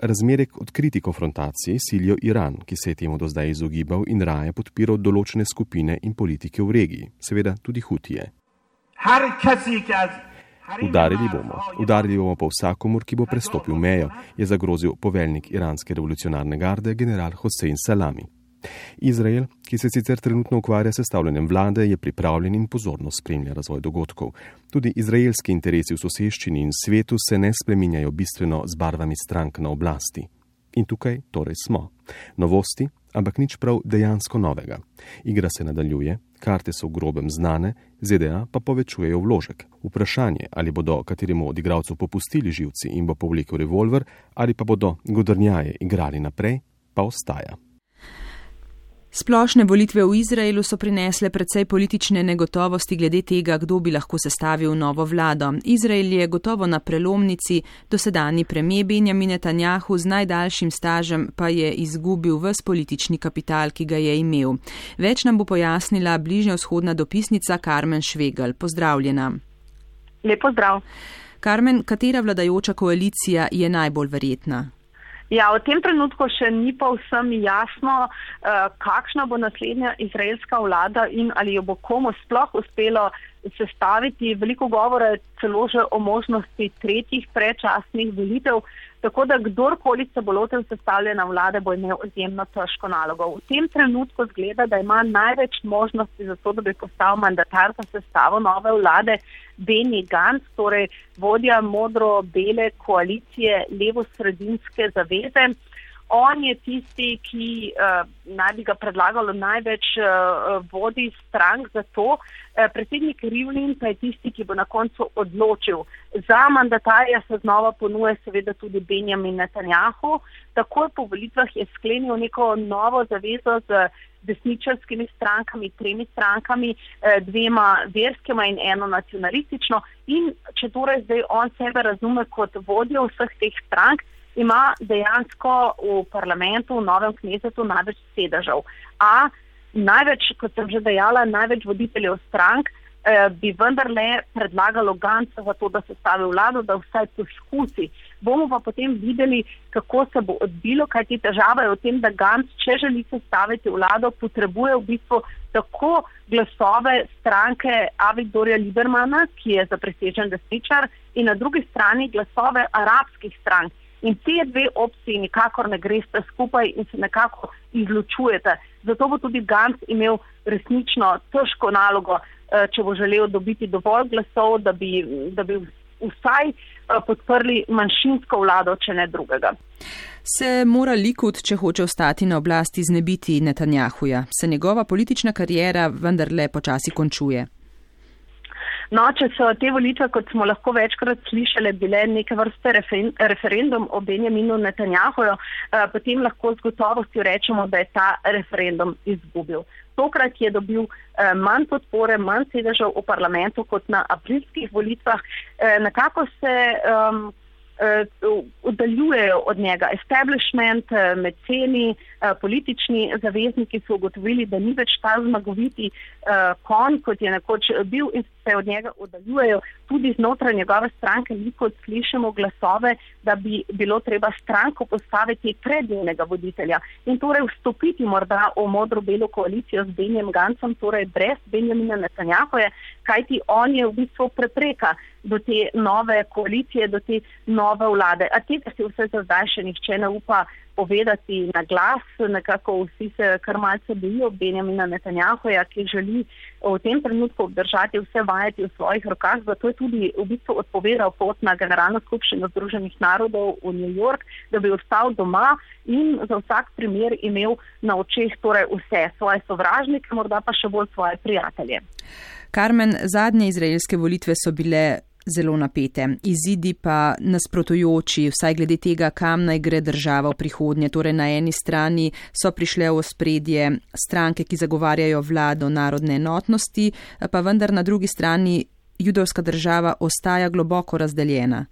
Razmere k odkriti konfrontaciji silijo Iran, ki se je temu do zdaj izogibal in raje podpiral določene skupine in politike v regiji, seveda tudi hutije. Udarili bomo, udarili bomo pa vsakomur, ki bo prestopil mejo, je zagrozil poveljnik iranske revolucionarne garde, general Hossein Salami. Izrael, ki se sicer trenutno ukvarja s sestavljanjem vlade, je pripravljen in pozorno spremlja razvoj dogodkov. Tudi izraelski interesi v soseščini in svetu se ne spreminjajo bistveno z barvami strank na oblasti. In tukaj torej smo. Novosti, ampak nič prav dejansko novega. Igra se nadaljuje, karte so v grobem znane, ZDA pa povečujejo vložek. Vprašanje, ali bodo kateremu od igralcev popustili živci in bo povlekel revolver, ali pa bodo godrnjaje igrali naprej, pa ostaja.
Splošne volitve v Izraelu so prinesle precej politične negotovosti glede tega, kdo bi lahko sestavil novo vlado. Izrael je gotovo na prelomnici, dosedani premije Benjamin Netanjahu z najdaljšim stažem pa je izgubil ves politični kapital, ki ga je imel. Več nam bo pojasnila bližnja vzhodna dopisnica Carmen Švegel. Pozdravljena.
Lepo zdrav.
Carmen, katera vladajoča koalicija je najbolj verjetna?
Ja, v tem trenutku še ni pa vsem jasno, uh, kakšna bo naslednja izraelska vlada in ali jo bo komu sploh uspelo sestaviti. Veliko govora je celo že o možnosti tretjih prečasnih volitev, tako da kdorkoli se bo lotil sestavljena vlade, bo imel izjemno težko nalogo. V tem trenutku zgleda, da ima največ možnosti za to, da bi postal mandatar za sestavo nove vlade Beni Gantz, torej vodja modro-bele koalicije levo-sredinske zaveze. On je tisti, ki uh, naj bi ga predlagalo največ uh, vodi strank za to. Uh, predsednik Rivlin pa je tisti, ki bo na koncu odločil. Za mandatarja se znova ponuje seveda tudi Benjamin Netanjahu. Takoj po volitvah je sklenil neko novo zavezo z desničarskimi strankami, tremi strankami, eh, dvema verskima in eno nacionalistično. In če torej zdaj on sebe razume kot vodjo vseh teh strank, ima dejansko v parlamentu, v novem knezetu, največ sedežev. A največ, kot sem že dejala, največ voditeljev strank eh, bi vendarle predlagalo Ganca za to, da se stavi vlado, da vsaj poskusi. Bomo pa potem videli, kako se bo odbilo, kaj ti težava je v tem, da Ganc, če želi sestaviti vlado, potrebuje v bistvu tako glasove stranke Avidorja Libermana, ki je zapresežen desničar, in na drugi strani glasove arabskih strank. In te dve opciji nikakor ne greste skupaj in se nekako izločujete. Zato bo tudi Gans imel resnično težko nalogo, eh, če bo želel dobiti dovolj glasov, da bi, da bi vsaj eh, podprli manjšinsko vlado, če ne drugega.
Se mora Likud, če hoče ostati na oblasti, znebiti Netanjahuja? Se njegova politična karijera vendarle počasi končuje?
No, če so te volitve, kot smo lahko večkrat slišali, bile neke vrste referendum o Benjaminu Netanjahuju, eh, potem lahko z gotovostjo rečemo, da je ta referendum izgubil. Tokrat je dobil eh, manj podpore, manj sedežev v parlamentu kot na aprilskih volitvah. Eh, nekako se. Um, oddaljujejo od njega. Establishment, eh, meceni, eh, politični zavezniki so ugotovili, da ni več ta zmagoviti eh, kon, kot je nekoč bil in se od njega oddaljujejo. Tudi znotraj njegove stranke veliko slišimo glasove, da bi bilo treba stranko postaviti pred njenega voditelja in torej vstopiti morda v modro-belo koalicijo z Benjem Gancem, torej brez Benjamina Netanjahoje, kajti on je v bistvu prepreka do te nove koalicije, do te nove vlade. A tega si vse za zdaj še nihče ne upa povedati na glas, nekako vsi se kar malce bojijo Benjamina Netanjahoja, ki želi v tem trenutku obdržati vse vajeti v svojih rokah, zato je tudi v bistvu odpovedal pot na Generalno skupščino Združenih narodov v New York, da bi ostal doma in za vsak primer imel na očeh torej vse svoje sovražnike, morda pa še bolj svoje prijatelje.
Karmen, zadnje izraelske volitve so bile zelo napete. Izidi pa nasprotujoči, vsaj glede tega, kam naj gre država v prihodnje. Torej, na eni strani so prišle v spredje stranke, ki zagovarjajo vlado narodne enotnosti, pa vendar na drugi strani judovska država ostaja globoko razdeljena.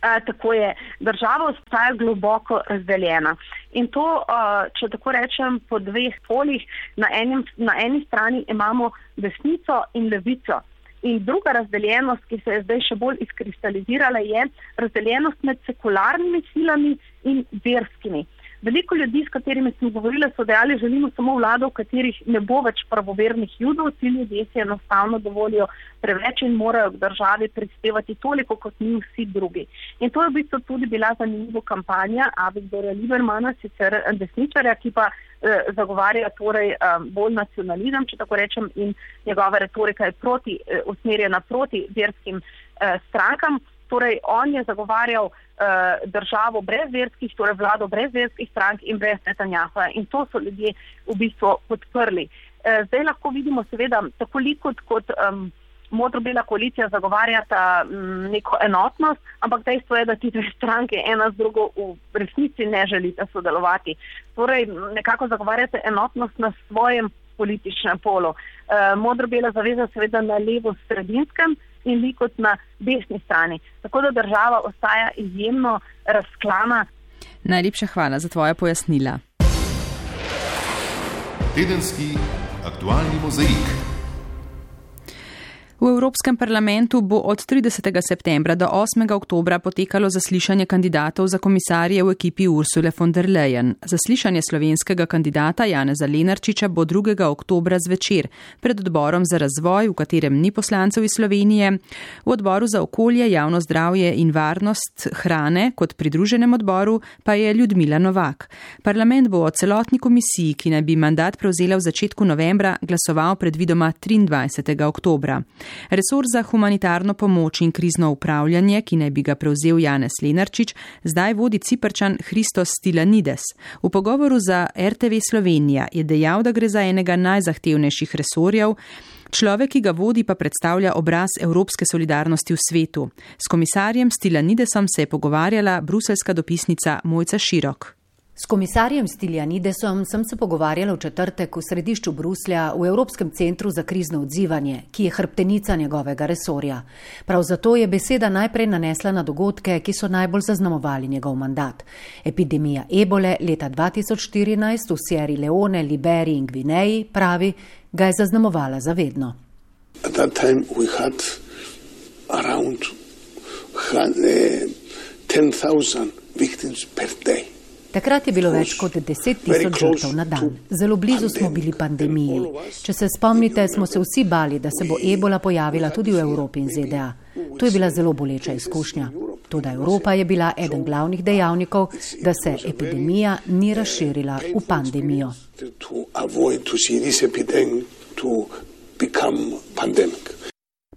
Uh, tako je, država ostaja globoko razdeljena. In to, uh, če tako rečem, po dveh polih, na, enim, na eni strani imamo desnico in levico. In druga razdeljenost, ki se je zdaj še bolj izkristalizirala, je razdeljenost med sekularnimi silami in verskimi. Veliko ljudi, s katerimi smo govorili, so dejali, želimo samo vlado, v katerih ne bo več pravovernih judov, ti ljudje si enostavno dovolijo preveč in morajo k državi prispevati toliko, kot mi vsi drugi. In to je v bistvu tudi bila zanimiva kampanja Avigdora Libermana, sicer desničarja, ki pa eh, zagovarja torej eh, bolj nacionalizem, če tako rečem, in njegova retorika je proti, eh, usmerjena proti verskim eh, strankam. Torej, on je zagovarjal uh, državo brez verskih, torej vlado brez verskih strank in brez Netanjaha. In to so ljudje v bistvu podprli. Uh, zdaj lahko vidimo, seveda, tako Likud kot um, modro-bela koalicija zagovarjata um, neko enotnost, ampak dejstvo je, da ti dve stranke ena z drugo v resnici ne želite sodelovati. Torej, nekako zagovarjate enotnost na svojem političnem polu. Uh, modro-bela zaveza seveda na levo-sredinskem in vi kot na desni strani. Tako da država ostaja izjemno razklana.
Najlepša hvala za tvoje pojasnila.
Tedenski aktualni mozaik.
V Evropskem parlamentu bo od 30. septembra do 8. oktobra potekalo zaslišanje kandidatov za komisarje v ekipi Ursule von der Leyen. Zaslišanje slovenskega kandidata Janeza Lenarčiča bo 2. oktobra zvečer pred odborom za razvoj, v katerem ni poslancev iz Slovenije, v odboru za okolje, javno zdravje in varnost hrane kot pridruženem odboru pa je Ljudmila Novak. Parlament bo o celotni komisiji, ki naj bi mandat prevzela v začetku novembra, glasoval predvidoma 23. oktobra. Resor za humanitarno pomoč in krizno upravljanje, ki naj bi ga prevzel Janez Lenarčič, zdaj vodi ciprčan Hristos Stilanides. V pogovoru za RTV Slovenija je dejal, da gre za enega najzahtevnejših resorjev. Človek, ki ga vodi, pa predstavlja obraz evropske solidarnosti v svetu. S komisarjem Stilanidesom se je pogovarjala bruselska dopisnica Mojca Širok.
S komisarjem Stiljanidesom sem se pogovarjala v četrtek v središču Bruslja v Evropskem centru za krizno odzivanje, ki je hrbtenica njegovega resorja. Prav zato je beseda najprej nanesla na dogodke, ki so najbolj zaznamovali njegov mandat. Epidemija ebole leta 2014 v Sierra Leone, Liberiji in Gvineji, pravi, ga je zaznamovala zavedno.
Around 10,000 victims per day.
Takrat je bilo več kot 10 tisoč žrtev na dan. Zelo blizu smo bili pandemiji. Če se spomnite, smo se vsi bali, da se bo ebola pojavila tudi v Evropi in ZDA. To je bila zelo boleča izkušnja. Tudi Evropa je bila eden glavnih dejavnikov, da se epidemija ni razširila v pandemijo.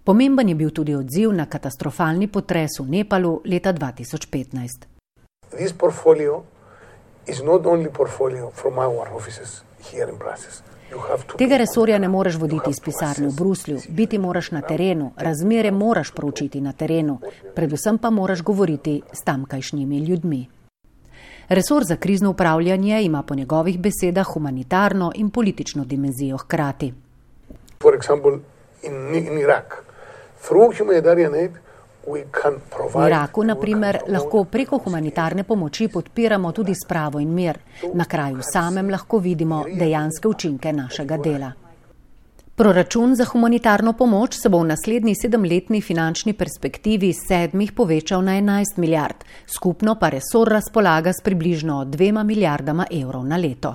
Pomemben je bil tudi odziv na katastrofalni potres v Nepalu leta 2015. Tega resorja ne moreš voditi iz pisarne v Bruslju, biti moraš na terenu, razmere moraš proučiti na terenu, predvsem pa moraš govoriti s tamkajšnjimi ljudmi. Resor za krizno upravljanje ima po njegovih besedah humanitarno in politično dimenzijo hkrati.
For example, in, in Iraq, through humanitarian aid,
V Iraku, na primer, lahko preko humanitarne pomoči podpiramo tudi spravo in mir. Na kraju samem lahko vidimo dejanske učinke našega dela. Proračun za humanitarno pomoč se bo v naslednji sedemletni finančni perspektivi sedmih povečal na 11 milijard, skupno pa resor razpolaga s približno dvema milijardama evrov na leto.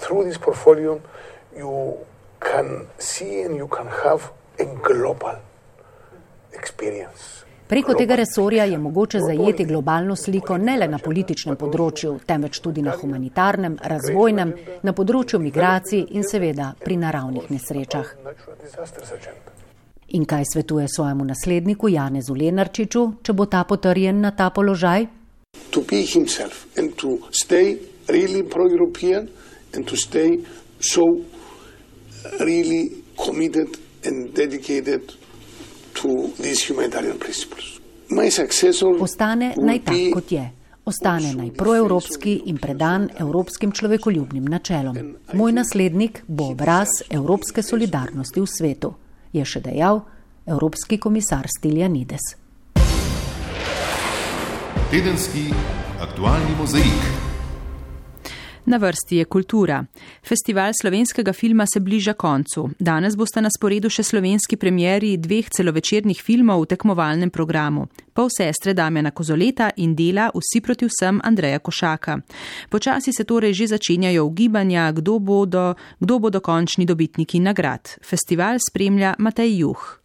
Through this portfolio you can see and you can have a global experience. Preko tega resorja je mogoče zajeti globalno sliko ne le na političnem področju, temveč tudi na humanitarnem, razvojnem, na področju migracij in seveda pri naravnih nesrečah. In kaj svetuje svojemu nasledniku Janezu Lenarčiču, če bo ta potrjen na ta položaj? To be himself and to stay really pro-European and to stay so really committed and dedicated Ostane naj tak, kot je. Ostane naj proevropski in predan evropskim človekoljubnim načelom. Moj naslednik bo obraz evropske solidarnosti v svetu, je še dejal evropski komisar Stiljanides.
Tedenski aktualni mozaik.
Na vrsti je kultura. Festival slovenskega filma se bliža koncu. Danes boste na sporedu še slovenski premjeri dveh celovečernih filmov v tekmovalnem programu. Pol sestre Damjana Kozoleta in dela Vsi proti vsem Andreja Košaka. Počasi se torej že začenjajo ugibanja, kdo bodo, kdo bodo končni dobitniki nagrad. Festival spremlja Matej Juh.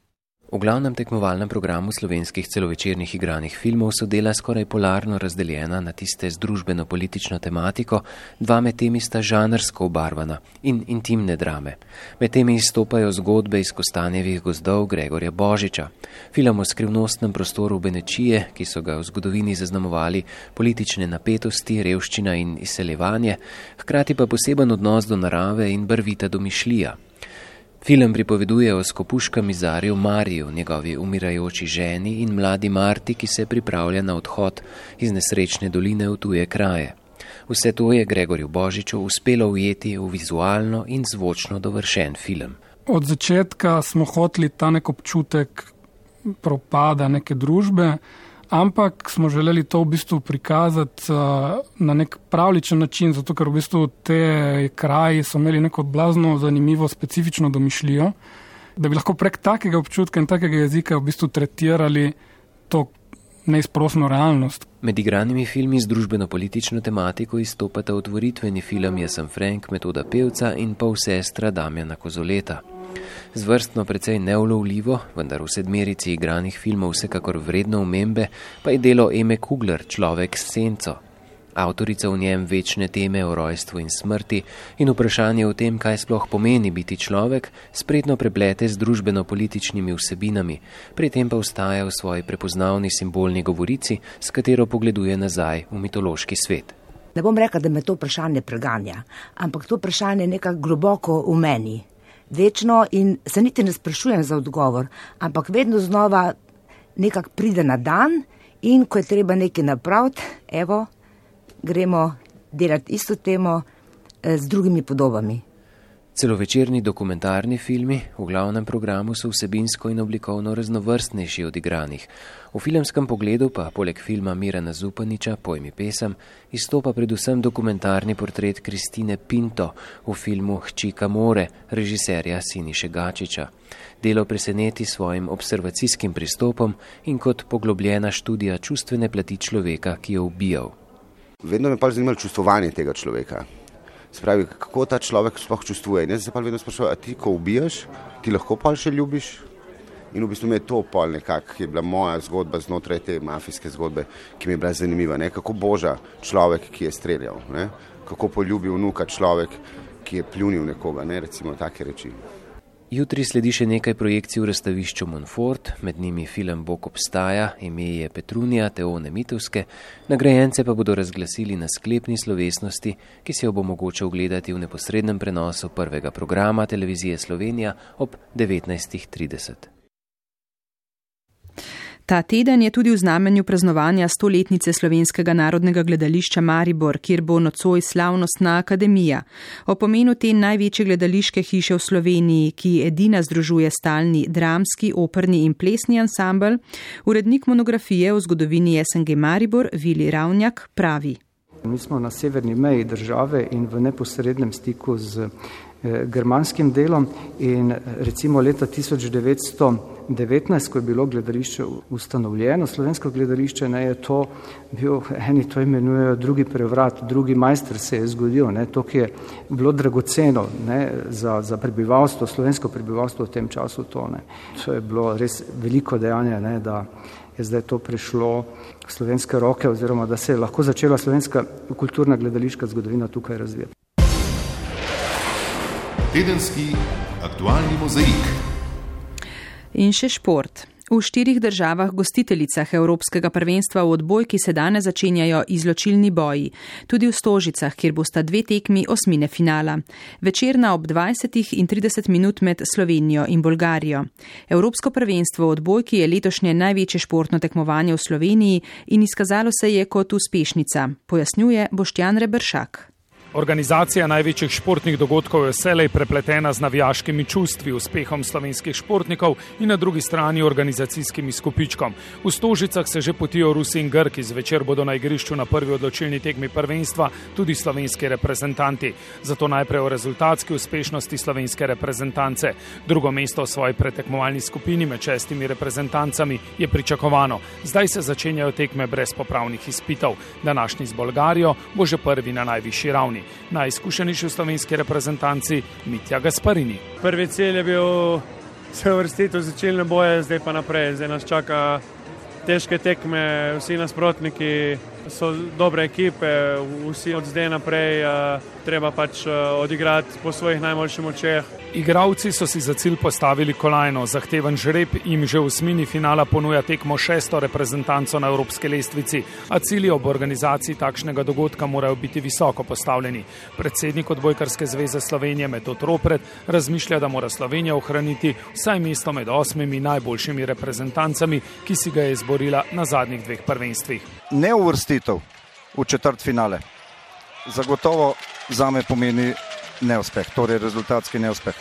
V glavnem tekmovalnem programu slovenskih celovečernih igranih filmov so dela skoraj polarno razdeljena na tiste z družbeno-politično tematiko, dva med temi sta žanrsko obarvana in intimne drame. Med temi izstopajo zgodbe iz Kostanjevih gozdov Gregorja Božiča, film o skrivnostnem prostoru Benečije, ki so ga v zgodovini zaznamovali politične napetosti, revščina in izseljevanje, hkrati pa poseben odnos do narave in brvita domišljija. Film pripoveduje o skopuškem mizarju Mariju, njegovi umirajoči ženi in mladi Marti, ki se pripravlja na odhod iz nesrečne doline v tuje kraje. Vse to je Gregorju Božiču uspelo ujeti v vizualno in zvočno dovršen film.
Od začetka smo hoteli ta nek občutek propada neke družbe, ampak smo želeli to v bistvu prikazati uh, na nek pravličen način, zato ker v bistvu te kraji so imeli neko blazno zanimivo, specifično domišljijo, da bi lahko prek takega občutka in takega jezika v bistvu tretirali to neizprosno realnost.
Med igranimi filmi z družbeno-politično tematiko izstopata otvoritveni film Jaz sem Frank, metoda pevca in pol sestra Damjana Kozoleta. Zvrstno precej neulovljivo, vendar v sedmerici igranih filmov vsekakor vredno umembe, pa je delo Eme Kugler Človek s senco. Avtorica v njem večne teme o rojstvu in smrti in vprašanje o tem, kaj sploh pomeni biti človek, spretno preplete z družbeno-političnimi vsebinami, pri tem pa ustaja v svoji prepoznavni simbolni govorici, s katero pogleduje nazaj v mitološki svet.
Ne bom rekel, da me to vprašanje preganja, ampak to vprašanje je nekako globoko v meni. Večno in se niti ne sprašujem za odgovor, ampak vedno znova nekako pride na dan in ko je treba nekaj napraviti, evo, gremo delati isto temo eh, z drugimi podobami.
Celovečerni dokumentarni filmi v glavnem programu so vsebinsko in oblikovno raznovrstnejši od igranih. V filmskem pogledu pa poleg filma Mirana Zupaniča Pojmi pesem izstopa predvsem dokumentarni portret Kristine Pinto v filmu Hčika more režiserja Siniše Gačiča. Delo preseneti svojim observacijskim pristopom in kot poglobljena študija čustvene plati človeka, ki je ubijal.
Vedno me pa zanimalo čustvovanje tega človeka. Spravi, kako ta človek sploh čustvuje. In jaz se pa vedno sprašujem, ti, ko ubijaš, ti lahko pa še ljubiš. In v bistvu mi je to pol nekako, ki je bila moja zgodba znotraj te mafijske zgodbe, ki mi je bila zanimiva. Ne? Kako boža človek, ki je streljal, ne? kako poljubil vnuka človek, ki je pljunil nekoga, ne? recimo take reči.
Jutri sledi še nekaj projekcij v razstavišču Monfort, med njimi film Bog obstaja, ime je Petrunija Teone Mitovske, nagrajence pa bodo razglasili na sklepni slovesnosti, ki se jo bo mogoče ogledati v neposrednem prenosu prvega programa televizije Slovenija ob 19.30.
Ta teden je tudi v znamenju praznovanja stoletnice slovenskega narodnega gledališča Maribor, kjer bo nocoj slavnostna akademija. O pomenu te največje gledališke hiše v Sloveniji, ki edina združuje stalni dramski, operni in plesni ansambl, urednik monografije o zgodovini SNG Maribor Vili Ravnjak pravi.
Mi smo na severni meji države in v neposrednem stiku z germanskim delom in recimo leta 1900. 19, ko je bilo gledališče ustanovljeno, slovensko gledališče, ne, je to bil, eni to imenujejo drugi prevrat, drugi majster se je zgodil, ne, to, ki je bilo dragoceno ne, za, za prebivalstvo, slovensko prebivalstvo v tem času to. Ne. To je bilo res veliko dejanje, ne, da je zdaj to prišlo v slovenske roke oziroma da se je lahko začela slovenska kulturna gledališka zgodovina tukaj razvijati.
Tedenski aktualni mozaik.
In še šport. V štirih državah gostiteljicah Evropskega prvenstva v odbojki se danes začenjajo izločilni boji, tudi v Stožicah, kjer bosta dve tekmi osmine finala. Večerna ob 20 in 30 minut med Slovenijo in Bolgarijo. Evropsko prvenstvo v odbojki je letošnje največje športno tekmovanje v Sloveniji in izkazalo se je kot uspešnica, pojasnjuje Boštjan Rebršak.
Organizacija največjih športnih dogodkov je vselej prepletena z navijaškimi čustvi, uspehom slovenskih športnikov in na drugi strani organizacijskimi skupičkom. V Stožicah se že potijo Rusi in Grki, zvečer bodo na igrišču na prvi odločilni tekmi prvenstva tudi slovenski reprezentanti. Zato najprej o rezultatski uspešnosti slovenske reprezentance. Drugo mesto v svoji pretekmovalni skupini med šestimi reprezentancami je pričakovano. Zdaj se začenjajo tekme brez popravnih izpitov. Današnji z Bolgarijo bo že prvi na najvišji ravni Sloveniji. Najizkušenejši v slovenski reprezentanci Mitja Gasparini.
Prvi cilj je bil se uvrstiti v začelne boje, zdaj pa naprej. Zdaj nas čaka težke tekme, vsi nasprotniki so dobre ekipe, vsi od zdaj naprej uh, treba pač uh, odigrati po svojih najboljših močeh.
Igravci so si za cilj postavili kolajno, zahteven žreb jim že v osmini finala ponuja tekmo šesto reprezentanco na evropske lestvici, a cilji ob organizaciji takšnega dogodka morajo biti visoko postavljeni. Predsednik odbojkarske zveze Slovenije Metod Ropret razmišlja, da mora Slovenija ohraniti vsaj mesto med osmimi najboljšimi reprezentancami, ki si ga je izborila na zadnjih dveh prvenstvih.
Ne uvrstitev v četrt finale. Zagotovo za me pomeni neuspeh, torej rezultatski neuspeh.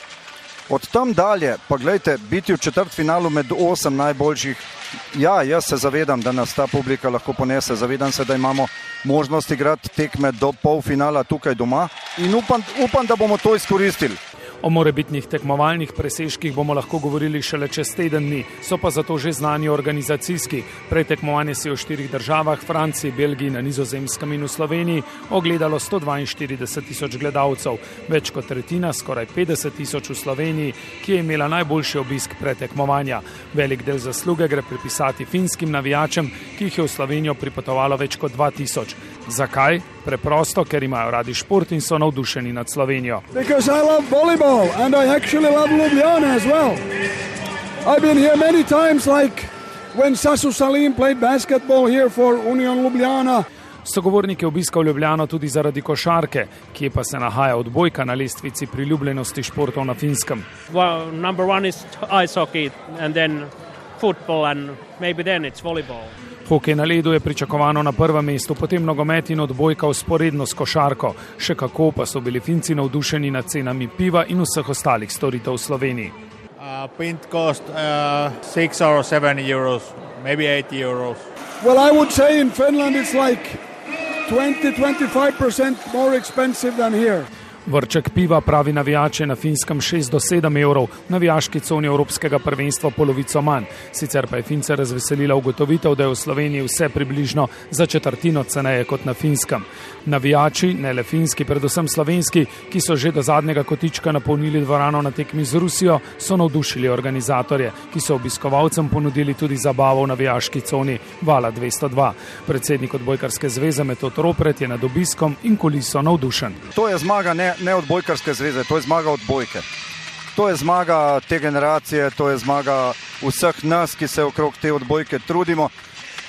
Od tam dalje, pa gledajte, biti v četrt finalu med osem najboljših, ja, jaz se zavedam, da nas ta publika lahko ponese, zavedam se, da imamo možnost igrati tekme do polfinala tukaj doma in upam, upam da bomo to izkoristili.
O morebitnih tekmovalnih presežkih bomo lahko govorili šele čez teden dni, so pa zato že znani organizacijski. Prej tekmovanje si v štirih državah, Franciji, Belgiji, na nizozemskem in v Sloveniji, ogledalo 142 tisoč gledalcev, več kot tretjina, skoraj 50 tisoč v Sloveniji, ki je imela najboljši obisk pretekmovanja. Velik del zasluge gre pripisati finskim navijačem, ki jih je v Slovenijo pripotovalo več kot 2000. Zakaj? Preprosto, ker imajo radi šport in so navdušeni nad Slovenijo.
I've been here many times, like when Sasu Salim played basketball here for Union Ljubljana.
Sogovornik je obiskal Ljubljano tudi zaradi košarke, kje pa se nahaja odbojka na lestvici priljubljenosti športov na finskem.
Well, number one is ice hockey and then football and maybe then it's volleyball.
Hokej na ledu je pričakovano na prvem mestu, potem nogomet in odbojka usporedno s košarko. Še kako pa so bili Finci navdušeni nad cenami piva in vseh ostalih storitev v Sloveniji.
Uh, pint cost 6 uh, or 7 euros, maybe 8 euros.
Well, I would say in Finland it's like 20-25% more expensive than here.
Vrček piva pravi navijače na finskem 6 do 7 evrov, navijaški coni Evropskega prvenstva polovico manj. Sicer pa je Fince razveselila ugotovitev, da je v Sloveniji vse približno za četrtino ceneje kot na finskem. Navijači, ne le finski, predvsem slovenski, ki so že do zadnjega kotička napolnili dvorano na tekmi z Rusijo, so navdušili organizatorje, ki so obiskovalcem ponudili tudi zabavo v navijaški coni Vala 202. Predsednik odbojkarske zveze Metod Ropret je nad obiskom in kuliso navdušen.
To je zmaga ne ne odbojkarske zveze, to je zmaga odbojke. To je zmaga te generacije, to je zmaga vseh nas, ki se okrog te odbojke trudimo.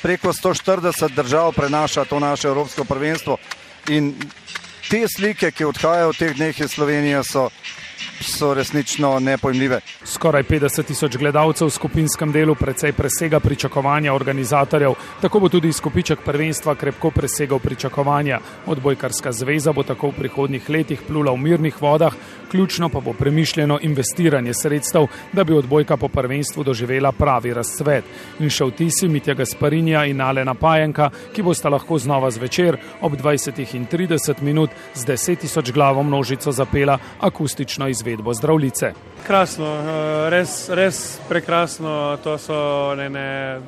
Preko 140 držav prenaša to naše Evropsko prvenstvo in te slike, ki odhajajo v teh dneh iz Slovenije, so so resnično nepojmljive.
Skoraj 50 tisoč gledalcev v skupinskem delu precej presega pričakovanja organizatorjev, tako bo tudi izkupiček prvenstva krepko presegal pričakovanja. Odbojkarska zveza bo tako v prihodnjih letih plula v mirnih vodah, ključno pa bo premišljeno investiranje sredstev, da bi odbojka po prvenstvu doživela pravi razcvet. In še vtisi Mitja Gasparinja in Alena Pajenka, ki bosta lahko znova zvečer ob 20 in 30 minut z 10 tisoč glavo množico zapela akustično izvedbo zdravljice.
Krasno, eh, res, res prekrasno, to so ne, ne,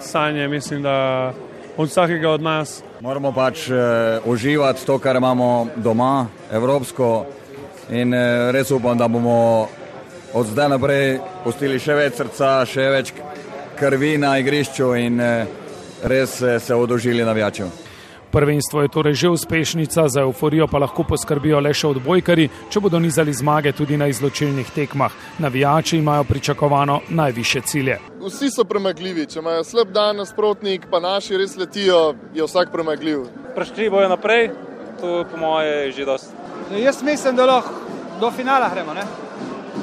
sanje, mislim, da od vsakega od nas.
Moramo pač uh, uživati to, kar imamo doma, evropsko, in uh, res upam, da bomo od zdaj naprej pustili še več srca, še več krvi na igrišču in uh, res uh, se odožili navijačem.
Prvenstvo je torej že uspešnica, za euforijo pa lahko poskrbijo le še odbojkari, če bodo nizali zmage tudi na izločilnih tekmah. Navijači imajo pričakovano najviše cilje.
Vsi so premagljivi, če imajo slab dan nasprotnik, pa naši res letijo, je vsak premagljiv.
Prešli bojo naprej, to po moje je že dosti.
Jaz mislim, da lahko do finala gremo, ne?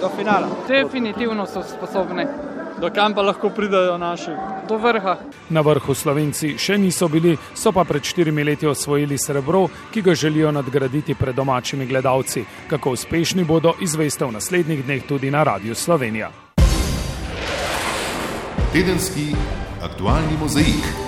Do finala.
Definitivno so sposobni
do kam pa lahko pridajo naši?
Do vrha.
Na vrhu Slovenci še niso bili, so pa pred štirimi leti osvojili srebro, ki ga želijo nadgraditi pred domačimi gledalci. Kako uspešni bodo, izveste v naslednjih dneh tudi na Radiu Slovenija.
Tedenski aktualni mozaik.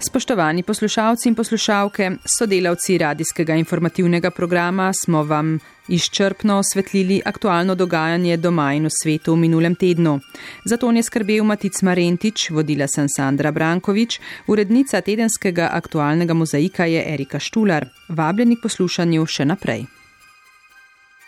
Spoštovani poslušalci in poslušalke, sodelavci radijskega informativnega programa smo vam izčrpno osvetlili aktualno dogajanje doma in v svetu v minulem tednu. Zato je skrbel Matic Marentič, vodila sem Sandra Brankovič, urednica tedenskega aktualnega mozaika je Erika Štular. Vabljeni k poslušanju še naprej.